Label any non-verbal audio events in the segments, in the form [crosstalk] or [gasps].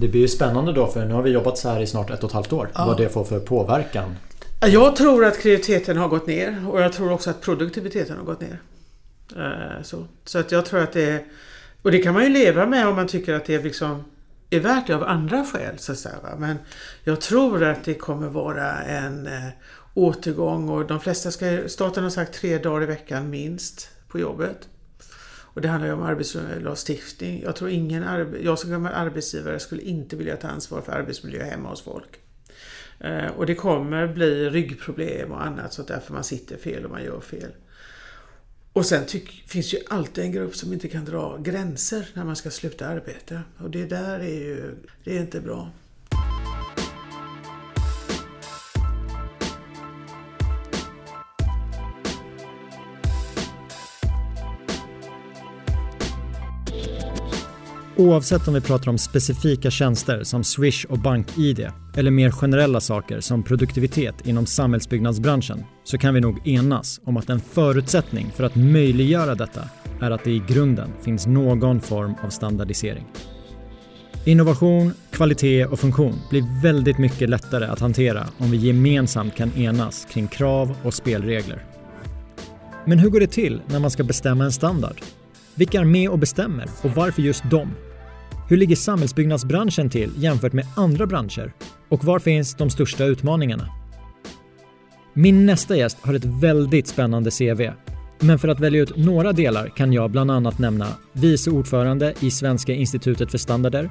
Det blir ju spännande då för nu har vi jobbat så här i snart ett och ett halvt år. Ja. Vad det får för påverkan. Jag tror att kreativiteten har gått ner och jag tror också att produktiviteten har gått ner. Eh, Så, så att jag tror att det är... Och det kan man ju leva med om man tycker att det liksom är värt det av andra skäl. Så att säga? Men jag tror att det kommer vara en eh, återgång och de flesta ska... Staten har sagt tre dagar i veckan minst på jobbet. Och det handlar ju om arbetslagstiftning. Jag tror ingen jag som gammal arbetsgivare skulle inte vilja ta ansvar för arbetsmiljö hemma hos folk. Eh, och det kommer bli ryggproblem och annat så att därför man sitter fel och man gör fel. Och sen tyck, finns ju alltid en grupp som inte kan dra gränser när man ska sluta arbeta. Och det där är ju, det är inte bra. Oavsett om vi pratar om specifika tjänster som Swish och BankID eller mer generella saker som produktivitet inom samhällsbyggnadsbranschen så kan vi nog enas om att en förutsättning för att möjliggöra detta är att det i grunden finns någon form av standardisering. Innovation, kvalitet och funktion blir väldigt mycket lättare att hantera om vi gemensamt kan enas kring krav och spelregler. Men hur går det till när man ska bestämma en standard? Vilka är med och bestämmer och varför just dem? Hur ligger samhällsbyggnadsbranschen till jämfört med andra branscher? Och var finns de största utmaningarna? Min nästa gäst har ett väldigt spännande CV. Men för att välja ut några delar kan jag bland annat nämna vice ordförande i Svenska institutet för standarder,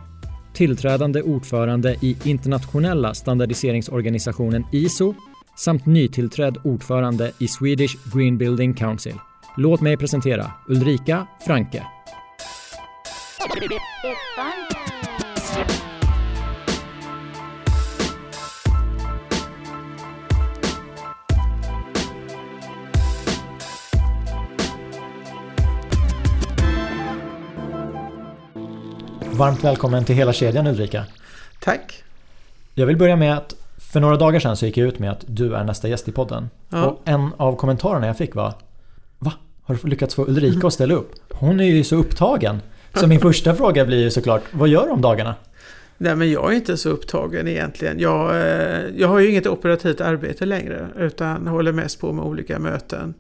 tillträdande ordförande i internationella standardiseringsorganisationen ISO samt nytillträdd ordförande i Swedish Green Building Council. Låt mig presentera Ulrika Franke. Varmt välkommen till hela kedjan Ulrika. Tack! Jag vill börja med att för några dagar sedan så gick jag ut med att du är nästa gäst i podden. Ja. Och en av kommentarerna jag fick var Va? Har du lyckats få Ulrika att ställa upp? Hon är ju så upptagen. [laughs] Så min första fråga blir ju såklart, vad gör du om dagarna? Nej men jag är inte så upptagen egentligen. Jag, eh, jag har ju inget operativt arbete längre utan håller mest på med olika möten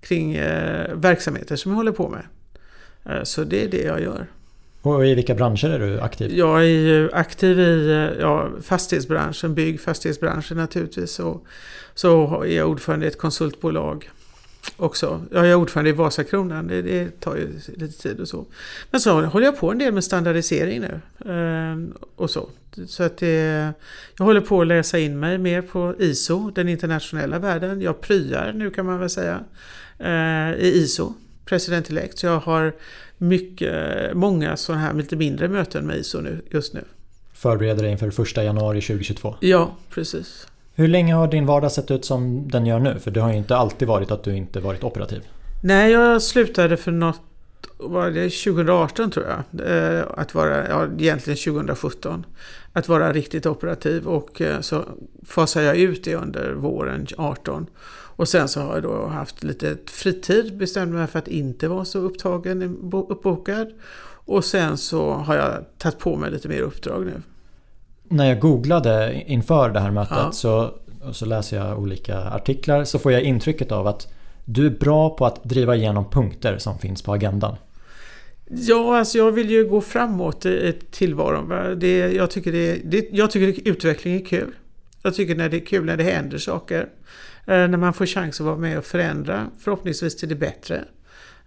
kring eh, verksamheter som jag håller på med. Eh, så det är det jag gör. Och i vilka branscher är du aktiv? Jag är ju aktiv i ja, fastighetsbranschen, bygg fastighetsbranschen naturligtvis. Och så är jag ordförande i ett konsultbolag också. Jag är ordförande i Vasakronan, det, det tar ju lite tid och så. Men så håller jag på en del med standardisering nu. eh, Och så. Så att det, jag håller på att läsa in mig mer på ISO, den internationella världen. Jag pryar nu kan man väl säga eh, i ISO, president elect. Så jag har mycket, många sådana här lite mindre möten med ISO nu, just nu. Förbereder dig inför första januari 2022. Ja, precis. Hur länge har din vardag sett ut som den gör nu? För det har ju inte alltid varit att du inte varit operativ. Nej, jag slutade för något, var det 2018 tror jag? Eh, att vara, ja egentligen 2017. Att vara riktigt operativ och eh, så fasade jag ut det under våren 18. Och sen så har jag då haft lite fritid, bestämde mig för att inte vara så upptagen, uppbokad. Och sen så har jag tagit på mig lite mer uppdrag nu. När jag googlade inför det här mötet Ja. så, så läser jag olika artiklar så får jag intrycket av att du är bra på att driva igenom punkter som finns på agendan. Ja, alltså jag vill ju gå framåt i tillvaron. va. Det, jag, tycker det, det, jag tycker utveckling är kul. Jag tycker när det är kul när det händer saker. Eh, när man får chans att vara med och förändra, förhoppningsvis till det bättre.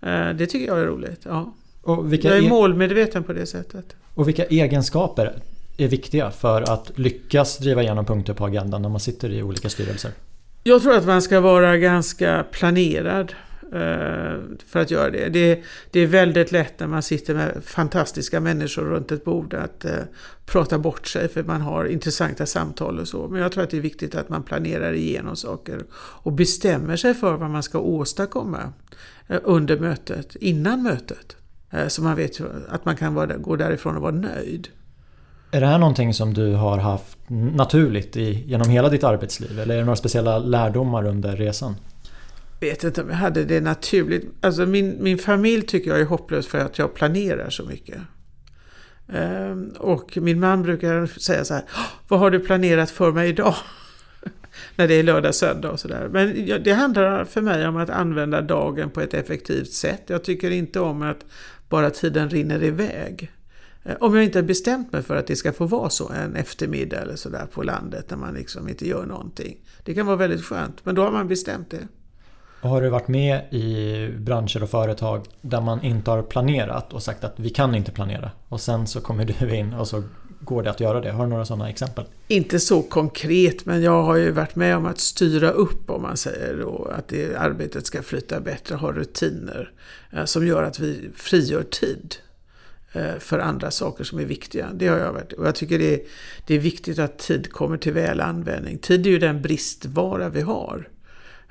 Eh, det tycker jag är roligt. Ja. Och vilka, Jag är e- målmedveten på det sättet. och vilka egenskaper är viktiga för att lyckas driva igenom punkter på agendan när man sitter i olika styrelser? Jag tror att man ska vara ganska planerad eh, för att göra det. det. Det är väldigt lätt när man sitter med fantastiska människor runt ett bord att eh, prata bort sig för man har intressanta samtal och så. Men jag tror att det är viktigt att man planerar igenom saker och bestämmer sig för vad man ska åstadkomma eh, under mötet, innan mötet. Eh, Så man vet att man kan vara, gå därifrån och vara nöjd. Är det här någonting som du har haft naturligt i, genom hela ditt arbetsliv? Eller är det några speciella lärdomar under resan? Jag vet inte om jag hade det naturligt. Alltså min, min familj tycker jag är hopplös för att jag planerar så mycket. Ehm, och min man brukar säga så här, vad har du planerat för mig idag? [laughs] När det är lördag, söndag och sådär. Men det handlar för mig om att använda dagen på ett effektivt sätt. Jag tycker inte om att bara tiden rinner iväg. Eh, om jag inte har bestämt mig för att det ska få vara så en eftermiddag eller sådär på landet när man liksom inte gör någonting. Det kan vara väldigt skönt, men då har man bestämt det. Och har du varit med i branscher och företag där man inte har planerat och sagt att vi kan inte planera och sen så kommer du in och så går det att göra det? Har du några sådana exempel? Inte så konkret men jag har ju varit med om att styra upp om man säger då att det, arbetet ska flyta bättre, ha rutiner eh, som gör att vi frigör tid för andra saker som är viktiga. Det har jag varit. Och jag tycker det är, det är viktigt att tid kommer till väl användning. Tid är ju den bristvara vi har.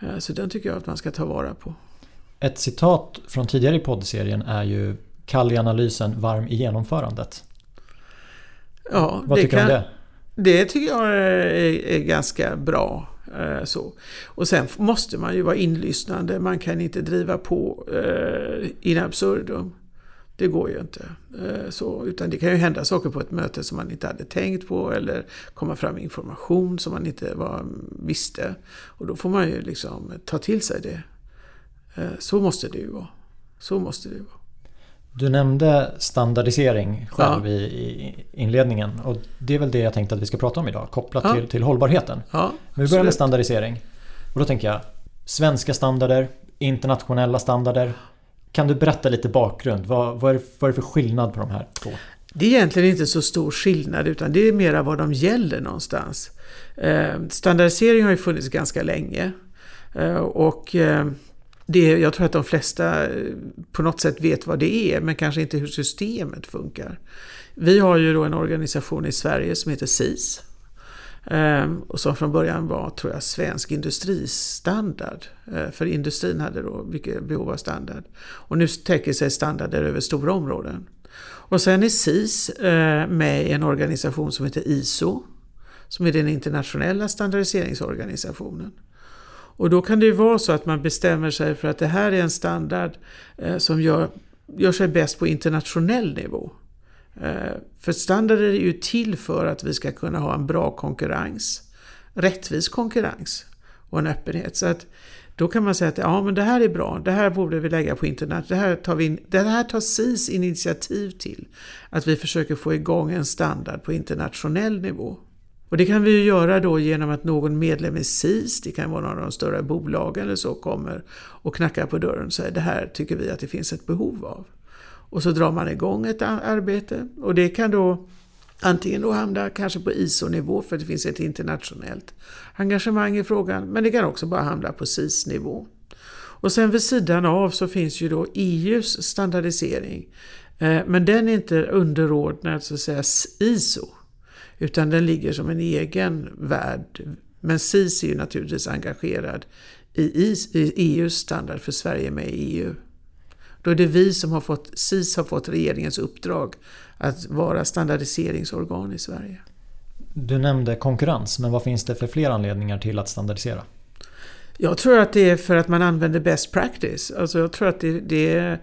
Eh, så den tycker jag att man ska ta vara på. Ett citat från tidigare i poddserien är ju kall i analysen, varm i genomförandet. Ja, Vad tycker du om det? Det tycker jag är, är ganska bra. Eh, så. Och sen måste man ju vara inlyssnande. Man kan inte driva på eh, in absurdum. Det går ju inte. Eh, så, utan det kan ju hända saker på ett möte som man inte hade tänkt på eller komma fram information som man inte var, visste. Och då får man ju liksom ta till sig det. Eh, så måste det ju vara. Så måste det ju vara. Du nämnde standardisering själv ja. i inledningen och det är väl det jag tänkte att vi ska prata om idag kopplat ja. till, till hållbarheten. Ja, Men vi börjar med standardisering. Och då tänker jag svenska standarder, internationella standarder. Kan du berätta lite bakgrund? Vad, vad, är, det, vad är det för skillnad på de här två? Det är egentligen inte så stor skillnad utan det är mera vad de gäller någonstans. Eh, standardisering har ju funnits ganska länge. Eh, och eh, det, jag tror att de flesta eh, på något sätt vet vad det är men kanske inte hur systemet funkar. Vi har ju då en organisation i Sverige som heter SIS. Ehm, och som från början var, tror jag, svensk industristandard. Ehm, för industrin hade då mycket behov av standard. Och nu täcker sig standarder över stora områden. Och sen är SIS ehm, med i en organisation som heter ISO. Som är den internationella standardiseringsorganisationen. Och då kan det ju vara så att man bestämmer sig för att det här är en standard som gör, gör sig bäst på internationell nivå. Eh, för standarder är ju till för att vi ska kunna ha en bra konkurrens, rättvis konkurrens och en öppenhet. Så att då kan man säga att ja, men det här är bra, det här borde vi lägga på internet, det här tar, vi in, det här tar SIS initiativ till. Att vi försöker få igång en standard på internationell nivå. Och det kan vi ju göra då genom att någon medlem i SIS, det kan vara någon av de större bolagen eller så, kommer och knackar på dörren och säger det här tycker vi att det finns ett behov av. Och så drar man igång ett arbete och det kan då antingen då hamna kanske på ISO-nivå för det finns ett internationellt engagemang i frågan men det kan också bara hamna på SIS-nivå. Och sen vid sidan av så finns ju då EUs standardisering eh, men den är inte underordnad så att säga ISO utan den ligger som en egen värld. Men SIS är ju naturligtvis engagerad i EUs standard för Sverige med i EU. Då är det vi som har fått, SIS har fått regeringens uppdrag att vara standardiseringsorgan i Sverige. Du nämnde konkurrens, men vad finns det för fler anledningar till att standardisera? Jag tror att det är för att man använder best practice. Alltså jag tror att det, det är...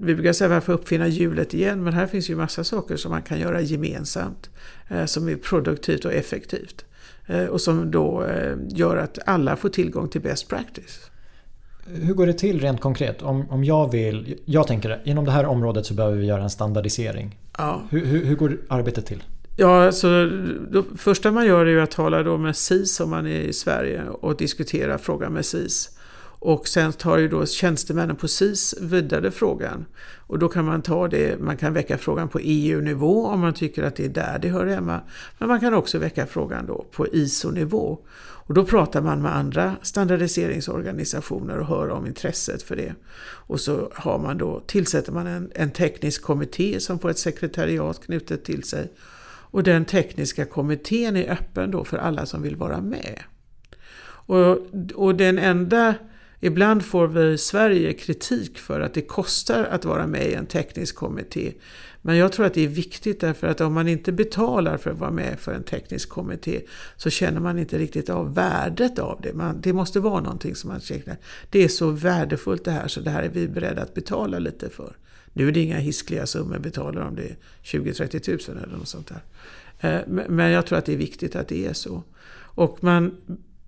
Vi brukar säga varför uppfinna hjulet igen, men här finns ju massa saker som man kan göra gemensamt. Eh, som är produktivt och effektivt. Eh, och som då eh, gör att alla får tillgång till best practice. Hur går det till rent konkret? Om, om jag vill, jag tänker inom det här området så behöver vi göra en standardisering. Ja. Hur, hur, hur går arbetet till? Ja, alltså, det första man gör är att tala då med SIS om man är i Sverige och diskutera frågan med SIS. Och sen tar ju då tjänstemännen på SIS vidare frågan. Och då kan man ta det, man kan väcka frågan på EU-nivå om man tycker att det är där det hör hemma. Men man kan också väcka frågan då på ISO-nivå. Och då pratar man med andra standardiseringsorganisationer och hör om intresset för det. Och så har man då, tillsätter man en, en teknisk kommitté som får ett sekretariat knutet till sig. Och den tekniska kommittén är öppen då för alla som vill vara med. Och, och den enda Ibland får vi i Sverige kritik för att det kostar att vara med i en teknisk kommitté. Men jag tror att det är viktigt därför att om man inte betalar för att vara med för en teknisk kommitté så känner man inte riktigt av värdet av det. Man, det måste vara någonting som man känner, det är så värdefullt det här så det här är vi beredda att betala lite för. Nu är det inga hiskliga summor betalar om det är 20-30 tusen eller något sånt där. Eh, men jag tror att det är viktigt att det är så. Och man,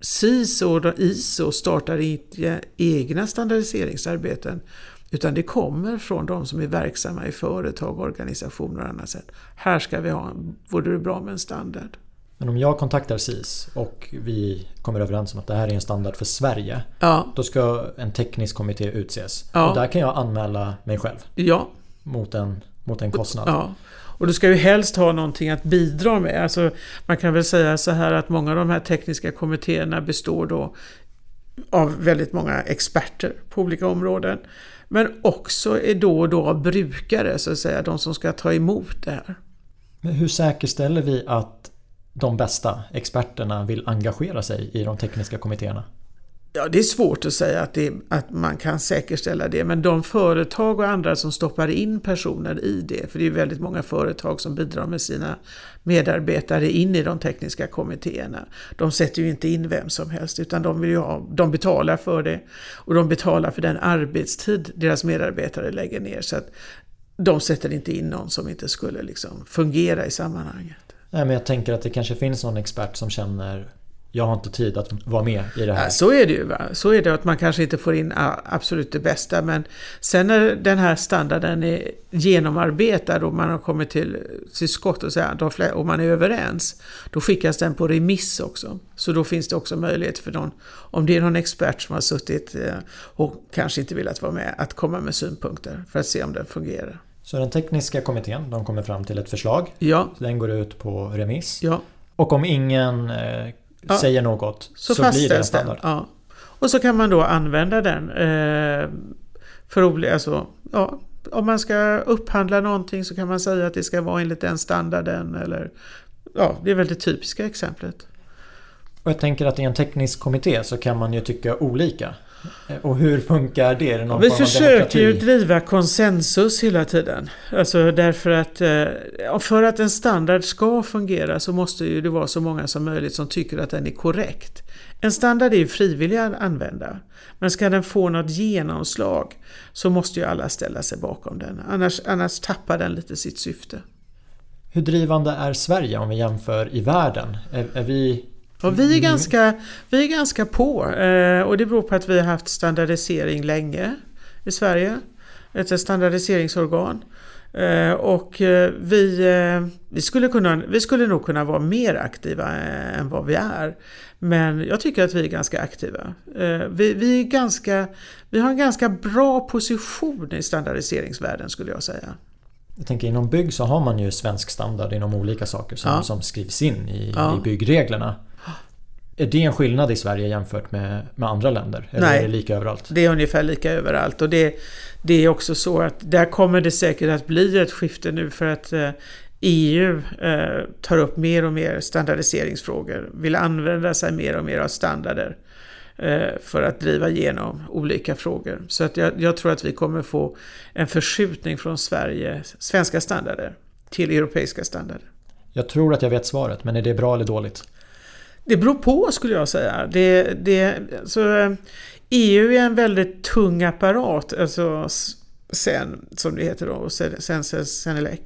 CISO och ISO startar eh, egna standardiseringsarbeten utan det kommer från de som är verksamma i företag, organisationer och annat sätt. Här ska vi ha, vore det bra med en standard. Men om jag kontaktar SIS och vi kommer överens om att det här är en standard för Sverige. Ja. Då ska en teknisk kommitté utses. Ja. Och där kan jag anmäla mig själv. Ja. Mot en, mot en kostnad. Ja. Och du ska ju helst ha någonting att bidra med. Alltså, man kan väl säga så här att många av de här tekniska kommittéerna består då av väldigt många experter på olika områden. Men också är då och då av brukare, så att säga, de som ska ta emot det här. Men hur säkerställer vi att de bästa experterna vill engagera sig i de tekniska kommittéerna? Ja, det är svårt att säga att, det, att man kan säkerställa det, men de företag och andra som stoppar in personer i det, för det är väldigt många företag som bidrar med sina medarbetare in i de tekniska kommittéerna. De sätter ju inte in vem som helst, utan de, vill ha, de betalar för det och de betalar för den arbetstid deras medarbetare lägger ner. Så att de sätter inte in någon som inte skulle liksom fungera i sammanhanget. Nej, men jag tänker att det kanske finns någon expert som känner jag har inte tid att vara med i det här. Ja, så är det ju. Va? Så är det att man kanske inte får in absolut det bästa. Men sen när den här standarden är genomarbetad och man har kommit till, till skott och, säga, och man är överens. Då skickas den på remiss också. Så då finns det också möjlighet för någon, om det är någon expert som har suttit eh, och kanske inte velat vara med, att komma med synpunkter för att se om den fungerar. Så den tekniska kommittén, de kommer fram till ett förslag. Ja. Den går ut på remiss. Ja. Och om ingen eh, ja. säger något så, så blir det en standard. Den, ja. Och så kan man då använda den eh, för olika, alltså, ja, om man ska upphandla någonting så kan man säga att det ska vara enligt den standarden eller ja, det är väl det typiska exemplet. Och jag tänker att i en teknisk kommitté så kan man ju tycka olika. Och hur funkar det? Är det någon Vi försöker ju driva konsensus hela tiden. Alltså därför att eh, för att en standard ska fungera så måste ju det vara så många som möjligt som tycker att den är korrekt. En standard är ju frivillig att använda. Men ska den få något genomslag så måste ju alla ställa sig bakom den. Annars, annars tappar den lite sitt syfte. Hur drivande är Sverige om vi jämför i världen? Är, är vi och vi, är ganska, vi är ganska på eh, och det beror på att vi har haft standardisering länge i Sverige. Ett standardiseringsorgan. Eh, och eh, vi, vi, skulle kunna, vi skulle nog kunna vara mer aktiva än vad vi är. Men jag tycker att vi är ganska aktiva. Vi, vi, är ganska, vi har en ganska bra position i standardiseringsvärlden skulle jag säga. Jag tänker inom bygg så har man ju svensk standard inom olika saker som, ja. som skrivs in i, ja. i byggreglerna. Är det en skillnad i Sverige jämfört med, med andra länder? Eller Nej, är det lika överallt? det är ungefär lika överallt. Och det, det är också så att där kommer det säkert att bli ett skifte nu för att eh, EU eh, tar upp mer och mer standardiseringsfrågor. Vill använda sig mer och mer av standarder eh, för att driva igenom olika frågor. Så att jag, jag, tror att vi kommer få en förskjutning från Sverige, svenska standarder till europeiska standarder. Jag tror att jag vet svaret, men är det bra eller dåligt? Det beror på skulle jag säga. Det, det, alltså, så, EU är en väldigt tung apparat, alltså sen, som det heter då, sen, sen, Senelec.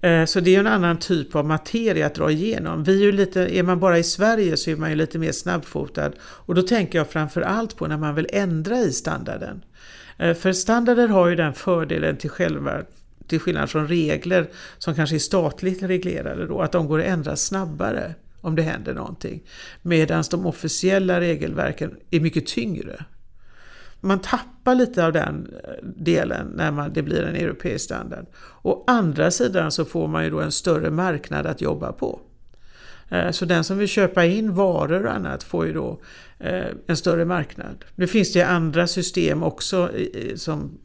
Eh, så det är en annan typ av materia att dra igenom. Vi är, ju lite, är man bara i Sverige så är man ju lite mer snabbfotad. Och då tänker jag framför allt på när man vill ändra i standarden. Eh, för standarder har ju den fördelen till själva till skillnad från regler som kanske är statligt reglerade då, att de går att ändra snabbare om det händer någonting. Medan de officiella regelverken är mycket tyngre. Man tappar lite av den eh, delen när man, det blir en europeisk standard. Å andra sidan så får man ju då en större marknad att jobba på. Eh, så den som vill köpa in varor och annat får ju då eh, en större marknad. Nu finns det andra system också som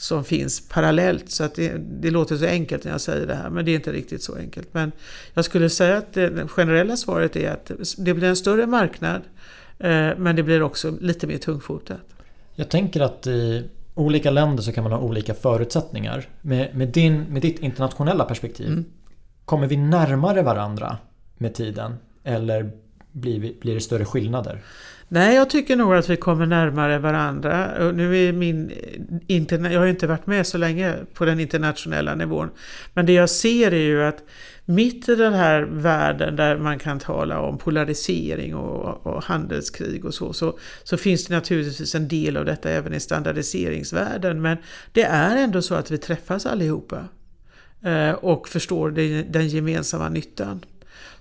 som finns parallellt. Så att det, det, låter så enkelt när jag säger det här, men det är inte riktigt så enkelt. Men jag skulle säga att det generella svaret är att det blir en större marknad, eh, men det blir också lite mer tungfotat. Jag tänker att i olika länder så kan man ha olika förutsättningar. Med, med, din, med ditt internationella perspektiv, mm. kommer vi närmare varandra med tiden? Eller blir, vi, blir det större skillnader? Nej, jag tycker nog att vi kommer närmare varandra. Nu är min, jag har ju inte varit med så länge på den internationella nivån. Men det jag ser är ju att mitt i den här världen där man kan tala om polarisering och, och handelskrig och så, så, så finns det naturligtvis en del av detta även i standardiseringsvärlden. Men det är ändå så att vi träffas allihopa eh, och förstår den gemensamma nyttan.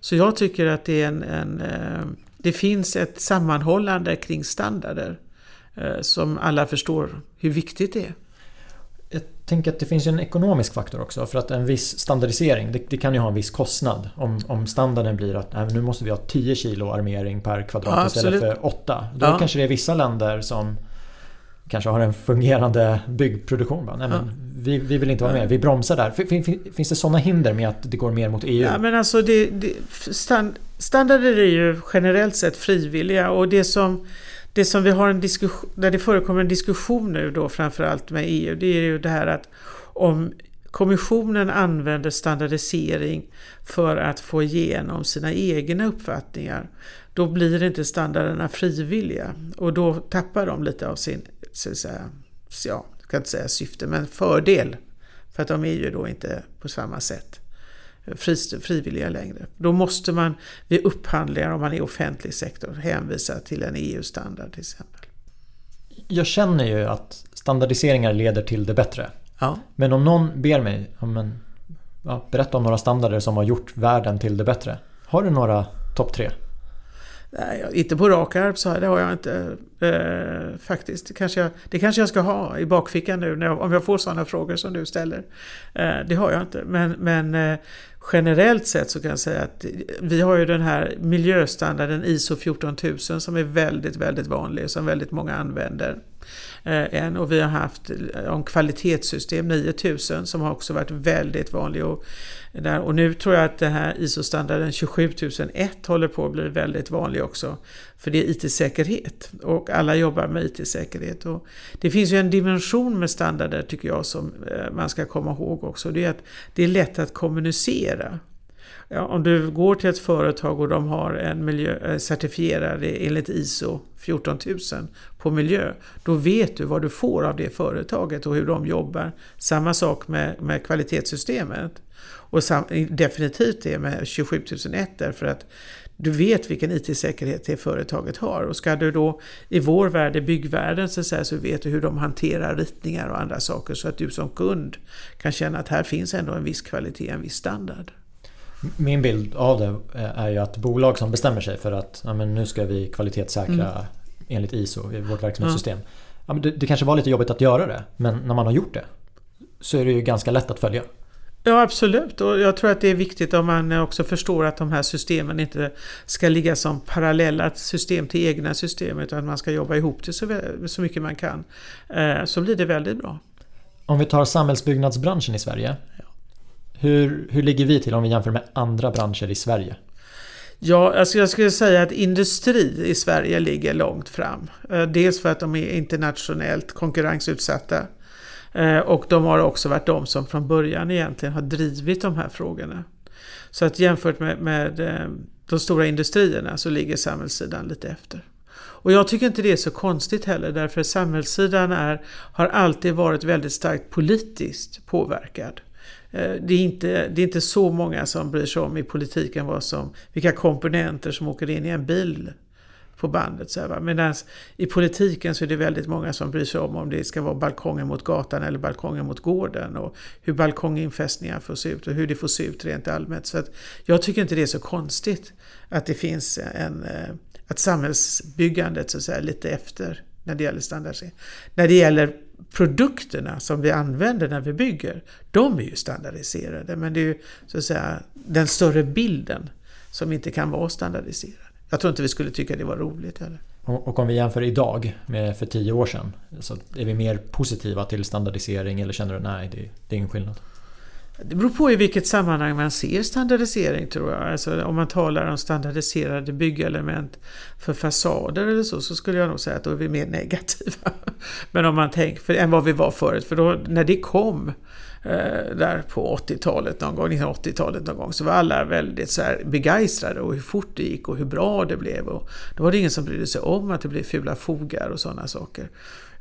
Så jag tycker att det, är en, en eh, det finns ett sammanhållande kring standarder eh, som alla förstår hur viktigt det är. Jag tänker att det finns en ekonomisk faktor också för att en viss standardisering det, det kan ju ha en viss kostnad. Om, om standarden blir att nej, nu måste vi ha 10 kilo armering per kvadrat ja, istället för 8. Då ja. kanske det är vissa länder som kanske har en fungerande byggproduktion. Nej, men ja. Vi, vi vill inte vara med, vi bromsar där. Finns det sådana hinder med att det går mer mot EU? Ja, men alltså det, det, stand, standarder är ju generellt sett frivilliga och det som, det som vi har en diskussion, där det förekommer en diskussion nu då framförallt med EU, det är ju det här att om Kommissionen använder standardisering för att få igenom sina egna uppfattningar. Då blir inte standarderna frivilliga och då tappar de lite av sin så säga, ja, jag kan inte säga syfte, men fördel. För att de är ju då inte på samma sätt frivilliga längre. Då måste man vid upphandlingar, om man är offentlig sektor, hänvisa till en EU-standard till exempel. Jag känner ju att standardiseringar leder till det bättre. Ja. Men om någon ber mig men, ja, berätta om några standarder som har gjort världen till det bättre. Har du några topp tre? Nej, inte på rak arm så det har jag inte eh, faktiskt. Det kanske, jag, det kanske jag ska ha i bakfickan nu när jag, om jag får sådana frågor som du ställer. Eh, det har jag inte. Men, men eh, generellt sett så kan jag säga att vi har ju den här miljöstandarden ISO 14000 som är väldigt, väldigt vanlig som väldigt många använder. Eh, en och vi har haft eh, om kvalitetssystem 9000 som har också varit väldigt vanlig. Och, där, och nu tror jag att den här ISO-standarden 27001 håller på att bli väldigt vanlig också. För det är IT-säkerhet och alla jobbar med IT-säkerhet. Och det finns ju en dimension med standarder tycker jag som eh, man ska komma ihåg också. Det är att det är lätt att kommunicera. Ja, om du går till ett företag och de har en miljö, eh, certifierad enligt ISO 14000 på miljö, då vet du vad du får av det företaget och hur de jobbar. Samma sak med, med kvalitetssystemet. Och sam, definitivt det med 27001 därför att du vet vilken IT-säkerhet det företaget har. Och ska du då i vår värld, i byggvärlden, så, så vet du hur de hanterar ritningar och andra saker så att du som kund kan känna att här finns ändå en viss kvalitet, en viss standard. Min bild av det eh, är ju att bolag som bestämmer sig för att ja, men nu ska vi kvalitetssäkra mm. enligt ISO i vårt verksamhetssystem. Ja. Ja, men det, det kanske var lite jobbigt att göra det men när man har gjort det så är det ju ganska lätt att följa. Ja absolut och jag tror att det är viktigt om man också förstår att de här systemen inte ska ligga som parallella system till egna system utan att man ska jobba ihop det så, så mycket man kan. Eh, så blir det väldigt bra. Om vi tar samhällsbyggnadsbranschen i Sverige. Hur, hur ligger vi till om vi jämför med andra branscher i Sverige? Ja, alltså jag skulle säga att industri i Sverige ligger långt fram. Eh, dels för att de är internationellt konkurrensutsatta. Eh, och de har också varit de som från början egentligen har drivit de här frågorna. Så att jämfört med, med eh, de stora industrierna så ligger samhällssidan lite efter. Och jag tycker inte det är så konstigt heller därför att samhällssidan är, har alltid varit väldigt starkt politiskt påverkad. Eh, det är, inte, det är inte så många som bryr sig om i politiken vad som, vilka komponenter som åker in i en bil på bandet. Medan i politiken så är det väldigt många som bryr sig om om det ska vara balkongen mot gatan eller balkongen mot gården och hur balkonginfästningar får se ut och hur det får se ut rent allmänt. Så att jag tycker inte det är så konstigt att det finns en, eh, att samhällsbyggandet så att säga, är lite efter när det gäller standardisering. När det gäller produkterna som vi använder när vi bygger, de är ju standardiserade. Men det är ju så att säga den större bilden som inte kan vara standardiserad. Jag tror inte vi skulle tycka det var roligt heller. Och om vi jämför idag med för tio år sedan, så är vi mer positiva till standardisering eller känner du nej, det, det är ingen skillnad? Det beror på i vilket sammanhang man ser standardisering tror jag. Alltså, om man talar om standardiserade byggelement för fasader eller så, så skulle jag nog säga att då är vi mer negativa. [laughs] Men om man tänker, för, än vad vi var förut. För då, när det kom eh, där på 80-talet någon gång, 1980-talet någon gång, så var alla väldigt så här begeistrade och hur fort det gick och hur bra det blev. Och då var det ingen som brydde sig om att det blev fula fogar och sådana saker.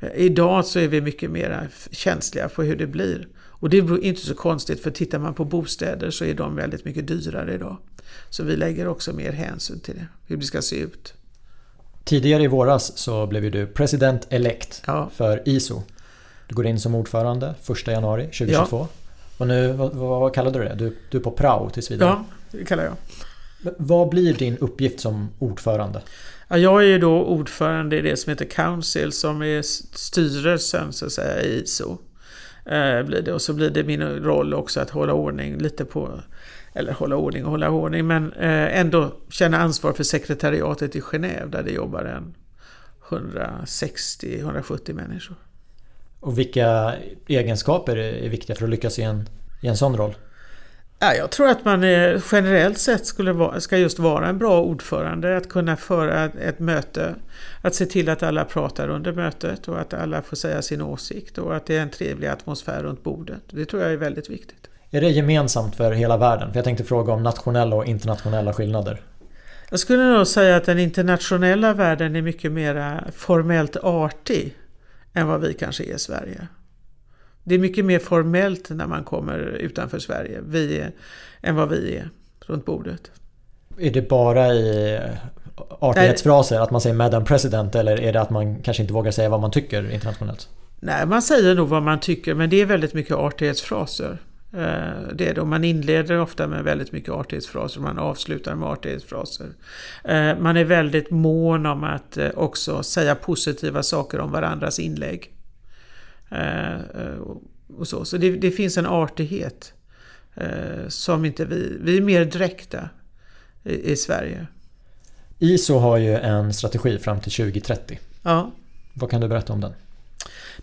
Eh, idag så är vi mycket mer känsliga på hur det blir. Och det är inte så konstigt för tittar man på bostäder så är de väldigt mycket dyrare idag. Så vi lägger också mer hänsyn till det, hur det ska se ut. Tidigare i våras så blev du president elect ja. för ISO. Du går in som ordförande 1 januari 2022. Ja. Och nu, vad, vad kallade du det? Du, du är på prao tills vidare. Ja, det kallar jag. Vad blir din uppgift som ordförande? Ja, jag är ju då ordförande i det som heter Council som är styrelsen så att säga i ISO. Eh, blir det. Och så blir det min roll också att hålla ordning lite på eller hålla ordning och hålla ordning, men eh, ändå känna ansvar för sekretariatet i Genève där det jobbar en 160-170 människor. Och vilka egenskaper är viktiga för att lyckas i en, i en sån roll? Ja, jag tror att man generellt sett skulle vara, ska just vara en bra ordförande, att kunna föra ett möte, att se till att alla pratar under mötet och att alla får säga sin åsikt och att det är en trevlig atmosfär runt bordet. Det tror jag är väldigt viktigt. Är det gemensamt för hela världen? För jag tänkte fråga om nationella och internationella skillnader. Jag skulle nog säga att den internationella världen är mycket mer formellt artig än vad vi kanske är i Sverige. Det är mycket mer formellt när man kommer utanför Sverige vi är, än vad vi är runt bordet. Är det bara i artighetsfraser att man säger Madam President eller är det att man kanske inte vågar säga vad man tycker internationellt? Nej, man säger nog vad man tycker men det är väldigt mycket artighetsfraser. Eh, det är då man inleder ofta med väldigt mycket artighetsfraser och man avslutar med artighetsfraser. Eh, man är väldigt mån om att eh, också säga positiva saker om varandras inlägg. Och så så det, det finns en artighet som inte vi... Vi är mer direkta i, i Sverige. ISO har ju en strategi fram till 2030. Ja. Vad kan du berätta om den?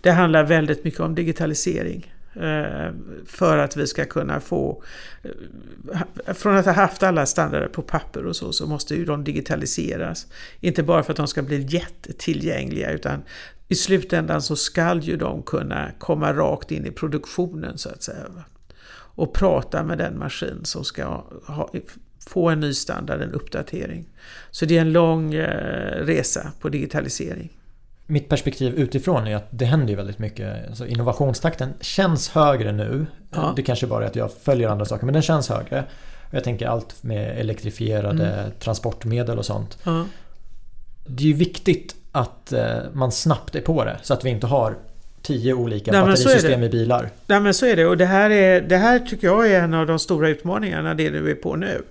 Det handlar väldigt mycket om digitalisering. Eh, för att vi ska kunna få... Eh, från att ha haft alla standarder på papper och så, så måste ju de digitaliseras. Inte bara för att de ska bli jättetillgängliga utan i slutändan så skall ju de kunna komma rakt in i produktionen så att säga. Och prata med den maskin som ska ha, få en ny standard, en uppdatering. Så det är en lång eh, resa på digitalisering mitt perspektiv utifrån är att det händer ju väldigt mycket. Alltså innovationstakten känns högre nu. Ja. Det kanske bara är att jag följer andra saker men den känns högre. Jag tänker allt med elektrifierade mm. transportmedel och sånt. Ja. Det är ju viktigt att eh, man snabbt är på det så att vi inte har tio olika Nej, batterisystem i bilar. Nej men så är det och det här, är, det här tycker jag är en av de stora utmaningarna det du är på nu.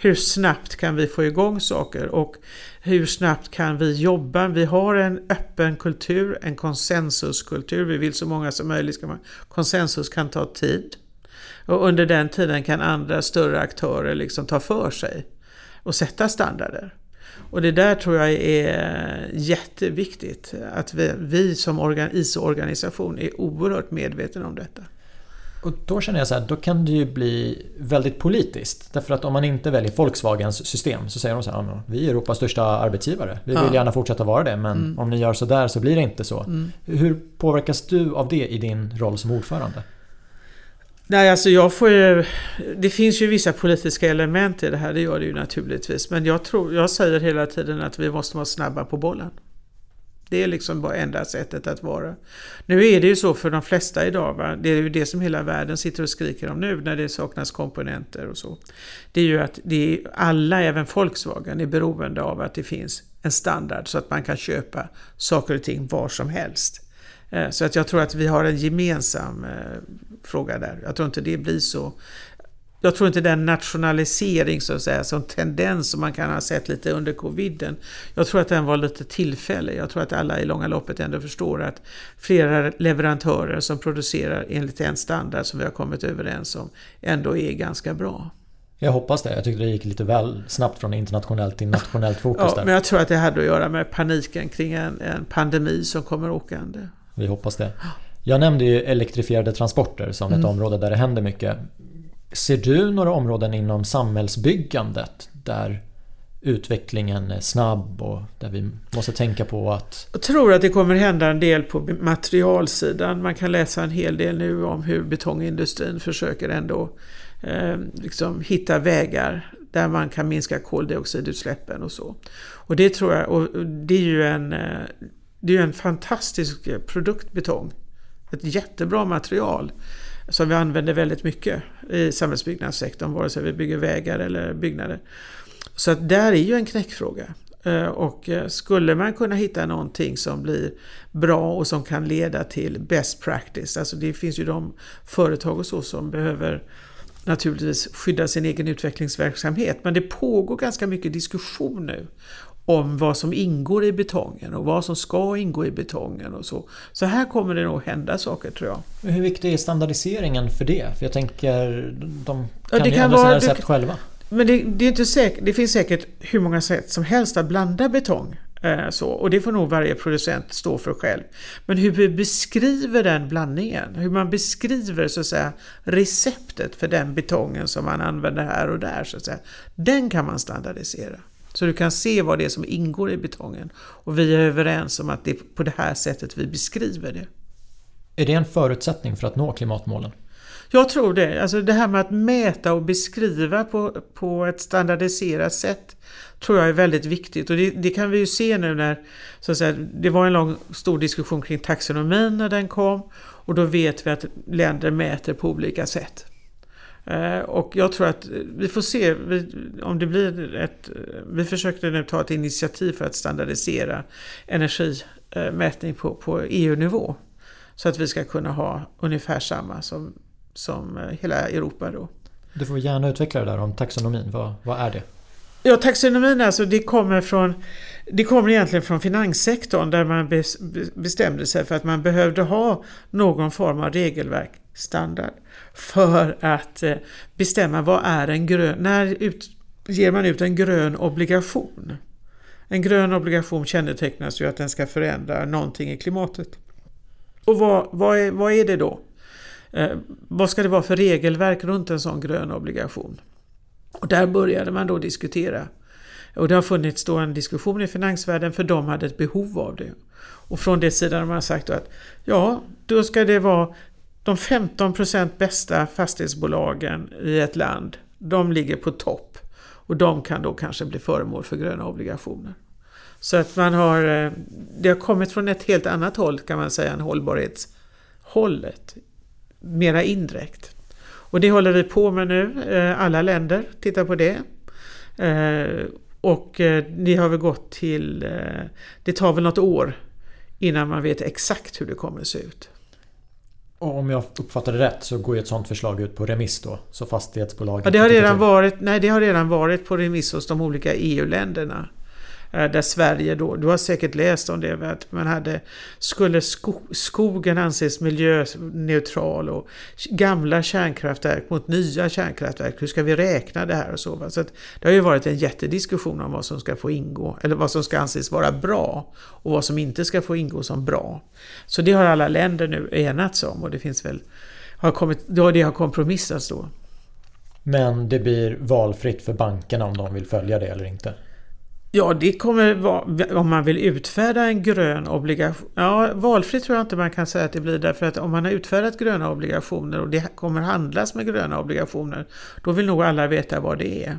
Hur snabbt kan vi få igång saker och hur snabbt kan vi jobba? Vi har en öppen kultur, en konsensuskultur. Vi vill så många som möjligt. Ska man, konsensus kan ta tid. Och under den tiden kan andra större aktörer liksom ta för sig och sätta standarder. Och det där tror jag är jätteviktigt. Att vi, vi som ISO-organisation är oerhört medvetna om detta. Och då känner jag så här, då kan det ju bli väldigt politiskt. Därför att om man inte väljer Volkswagens system så säger de så här, vi är Europas största arbetsgivare. Vi vill ja. gärna fortsätta vara det men mm. om ni gör så där så blir det inte så. Mm. Hur påverkas du av det i din roll som ordförande? Nej, alltså jag får ju... Det finns ju vissa politiska element i det här, det gör det ju naturligtvis. Men jag, tror, jag säger hela tiden att vi måste vara snabba på bollen. Det är liksom bara enda sättet att vara. Nu är det ju så för de flesta idag, va? det är ju det som hela världen sitter och skriker om nu när det saknas komponenter och så. Det är ju att det är, alla, även Volkswagen, är beroende av att det finns en standard så att man kan köpa saker och ting var som helst. Eh, så att jag tror att vi har en gemensam eh, fråga där. Jag tror inte det blir så jag tror inte den nationalisering så att säga, som tendens som man kan ha sett lite under coviden. Jag tror att den var lite tillfällig. Jag tror att alla i långa loppet ändå förstår att flera leverantörer som producerar enligt en standard som vi har kommit överens om ändå är ganska bra. Jag hoppas det. Jag tyckte det gick lite väl snabbt från internationellt till nationellt fokus ja, där. Men jag tror att det hade att göra med paniken kring en, en pandemi som kommer åkande. Vi hoppas det. Jag nämnde ju elektrifierade transporter som ett mm. område där det händer mycket. Ser du några områden inom samhällsbyggandet där utvecklingen är snabb och där vi måste tänka på att... Jag tror att det kommer hända en del på materialsidan. Man kan läsa en hel del nu om hur betongindustrin försöker ändå eh, liksom hitta vägar där man kan minska koldioxidutsläppen och så. Och det tror jag, och det är ju en, eh, det är en fantastisk eh, produkt betong. Ett jättebra material som vi använder väldigt mycket i samhällsbyggnadssektorn, vare sig vi bygger vägar eller byggnader. Så att där är ju en knäckfråga. Eh, och eh, skulle man kunna hitta någonting som blir bra och som kan leda till best practice, alltså det finns ju de företag och så som behöver naturligtvis skydda sin egen utvecklingsverksamhet. Men det pågår ganska mycket diskussion nu om vad som ingår i betongen och vad som ska ingå i betongen och så. Så här kommer det nog hända saker tror jag. Hur viktig är standardiseringen för det? För jag tänker, de kan ja, ju ändra sina recept du, själva. Men det, det, är inte säkert, det finns säkert hur många sätt som helst att blanda betong. Eh, så, och det får nog varje producent stå för själv. Men hur vi beskriver den blandningen, hur man beskriver så att säga, receptet för den betongen som man använder här och där, så att säga, den kan man standardisera. Så du kan se vad det är som ingår i betongen. Och vi är överens om att det är på det här sättet vi beskriver det. Är det en förutsättning för att nå klimatmålen? Jag tror det. Alltså det här med att mäta och beskriva på, på ett standardiserat sätt tror jag är väldigt viktigt. Och det, det, kan vi ju se nu när så att säga, det var en lång stor diskussion kring taxonomin när den kom. Och då vet vi att länder mäter på olika sätt. Eh, och jag tror att vi får se om det blir ett... Vi försökte nu ta ett initiativ för att standardisera energimätning på, på EU-nivå. Så att vi ska kunna ha ungefär samma som, som hela Europa då. Du får gärna utveckla det där om taxonomin. Vad, vad är det? Ja, taxonomin alltså det kommer från det kommer egentligen från finanssektorn där man bestämde sig för att man behövde ha någon form av regelverk, standard, för att eh, bestämma vad är en grön, när ut, ger man ut en grön obligation? En grön obligation kännetecknas ju att den ska förändra någonting i klimatet. Och vad, vad, är, vad är det då? Eh, vad ska det vara för regelverk runt en sån grön obligation? Och där började man då diskutera. Och det har funnits då en diskussion i finansvärlden för de hade ett behov av det. Och från det sidan har man sagt att ja, då ska det vara de 15% bästa fastighetsbolagen i ett land. De ligger på topp. Och de kan då kanske bli föremål för gröna obligationer. Så att man har, eh, det har kommit från ett helt annat håll kan man säga än hållbarhetshållet. Mera indirekt. Och det håller vi på med nu, eh, alla länder tittar på det. Eh, och det har väl gått till, det tar väl något år innan man vet exakt hur det kommer att se ut. Och om jag uppfattar det rätt så går ju ett sånt förslag ut på remiss då? Så fastighetsbolagen... Ja, det har redan varit, nej, det har redan varit på remiss hos de olika EU-länderna. Eh, där Sverige då, du har säkert läst om det, att man hade, skulle sko, skogen anses miljöneutral och gamla kärnkraftverk mot nya kärnkraftverk, hur ska vi räkna det här och så. så det har ju varit en jättediskussion om vad som ska få ingå, eller vad som ska anses vara bra och vad som inte ska få ingå som bra. Så det har alla länder nu enats om och det finns väl, har kommit, då det har kompromissats då. Men det blir valfritt för bankerna om de vill följa det eller inte? Ja, det kommer vara om man vill utfärda en grön obligation. Ja, valfritt tror jag inte man kan säga att det blir därför att om man har utfärdat gröna obligationer och det kommer handlas med gröna obligationer, då vill nog alla veta vad det är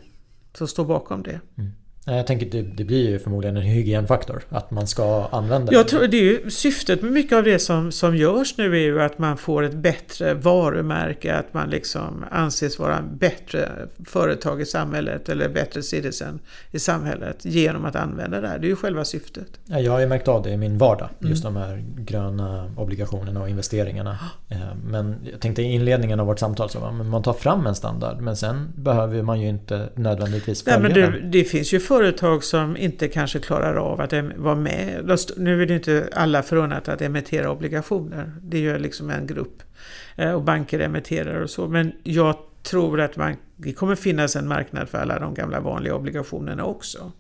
som står bakom det. Mm. Jag tänker det, det blir ju förmodligen en hygienfaktor att man ska använda det. Jag tror det är ju, syftet med mycket av det som, som görs nu är ju att man får ett bättre varumärke, att man liksom anses vara bättre företag i samhället eller bättre citizen i samhället genom att använda det här. Det är ju själva syftet. Ja, jag har ju märkt av det i min vardag, just mm. de här gröna obligationerna och investeringarna. [gasps] Eh, men jag tänkte i inledningen av vårt samtal så man tar fram en standard men sen behöver man ju inte nödvändigtvis följa Nej, men det, den. Det finns ju företag som inte kanske klarar av att vara med. Nu är det inte alla förunnat att emittera obligationer. Det gör liksom en grupp. Eh, och banker emitterar och så. Men jag tror att man, det kommer finnas en marknad för alla de gamla vanliga obligationerna också.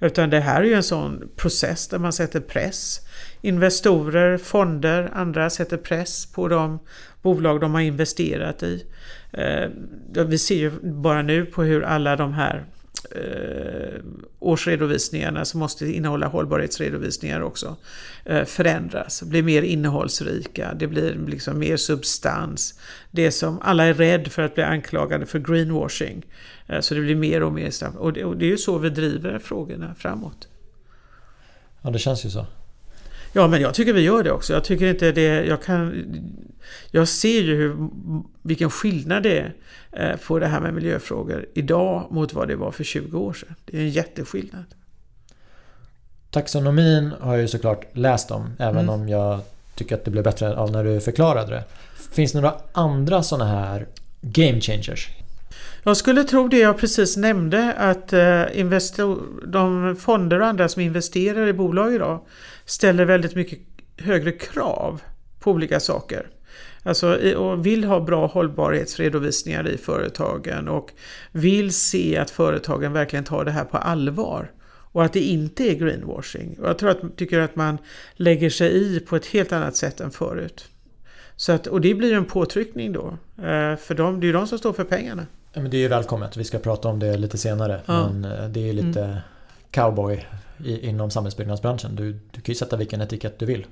Utan det här är ju en sån process där man sätter press. Investorer, fonder, andra sätter press på de bolag de har investerat i. Eh, vi ser ju bara nu på hur alla de här eh, årsredovisningarna som måste innehålla hållbarhetsredovisningar också eh, förändras, blir mer innehållsrika, det blir liksom mer substans. Det som alla är rädda för att bli anklagade för greenwashing. Eh, så det blir mer och mer och det, och det är ju så vi driver frågorna framåt. Ja, det känns ju så. Ja, men jag tycker vi gör det också. Jag tycker inte det... Jag, kan, jag ser ju hur, vilken skillnad det är eh, på det här med miljöfrågor idag mot vad det var för 20 år sedan. Det är en jätteskillnad. Taxonomin har jag ju såklart läst om, även mm. om jag tycker att det blev bättre av när du förklarade det. Finns det några andra sådana här game changers? Jag skulle tro det jag precis nämnde att eh, de fonder och andra som investerar i bolag idag ställer väldigt mycket högre krav på olika saker. Alltså, och vill ha bra hållbarhetsredovisningar i företagen och vill se att företagen verkligen tar det här på allvar. Och att det inte är greenwashing. Och jag tror att, tycker att man lägger sig i på ett helt annat sätt än förut. Så att, och det blir en påtryckning då. Eh, för de, det är ju de som står för pengarna. Ja, men det är ju välkommet. Vi ska prata om det lite senare. Ja. Men eh, det är ju lite mm. cowboy i, inom samhällsbyggnadsbranschen. Du, du kan ju sätta vilken etikett du vill.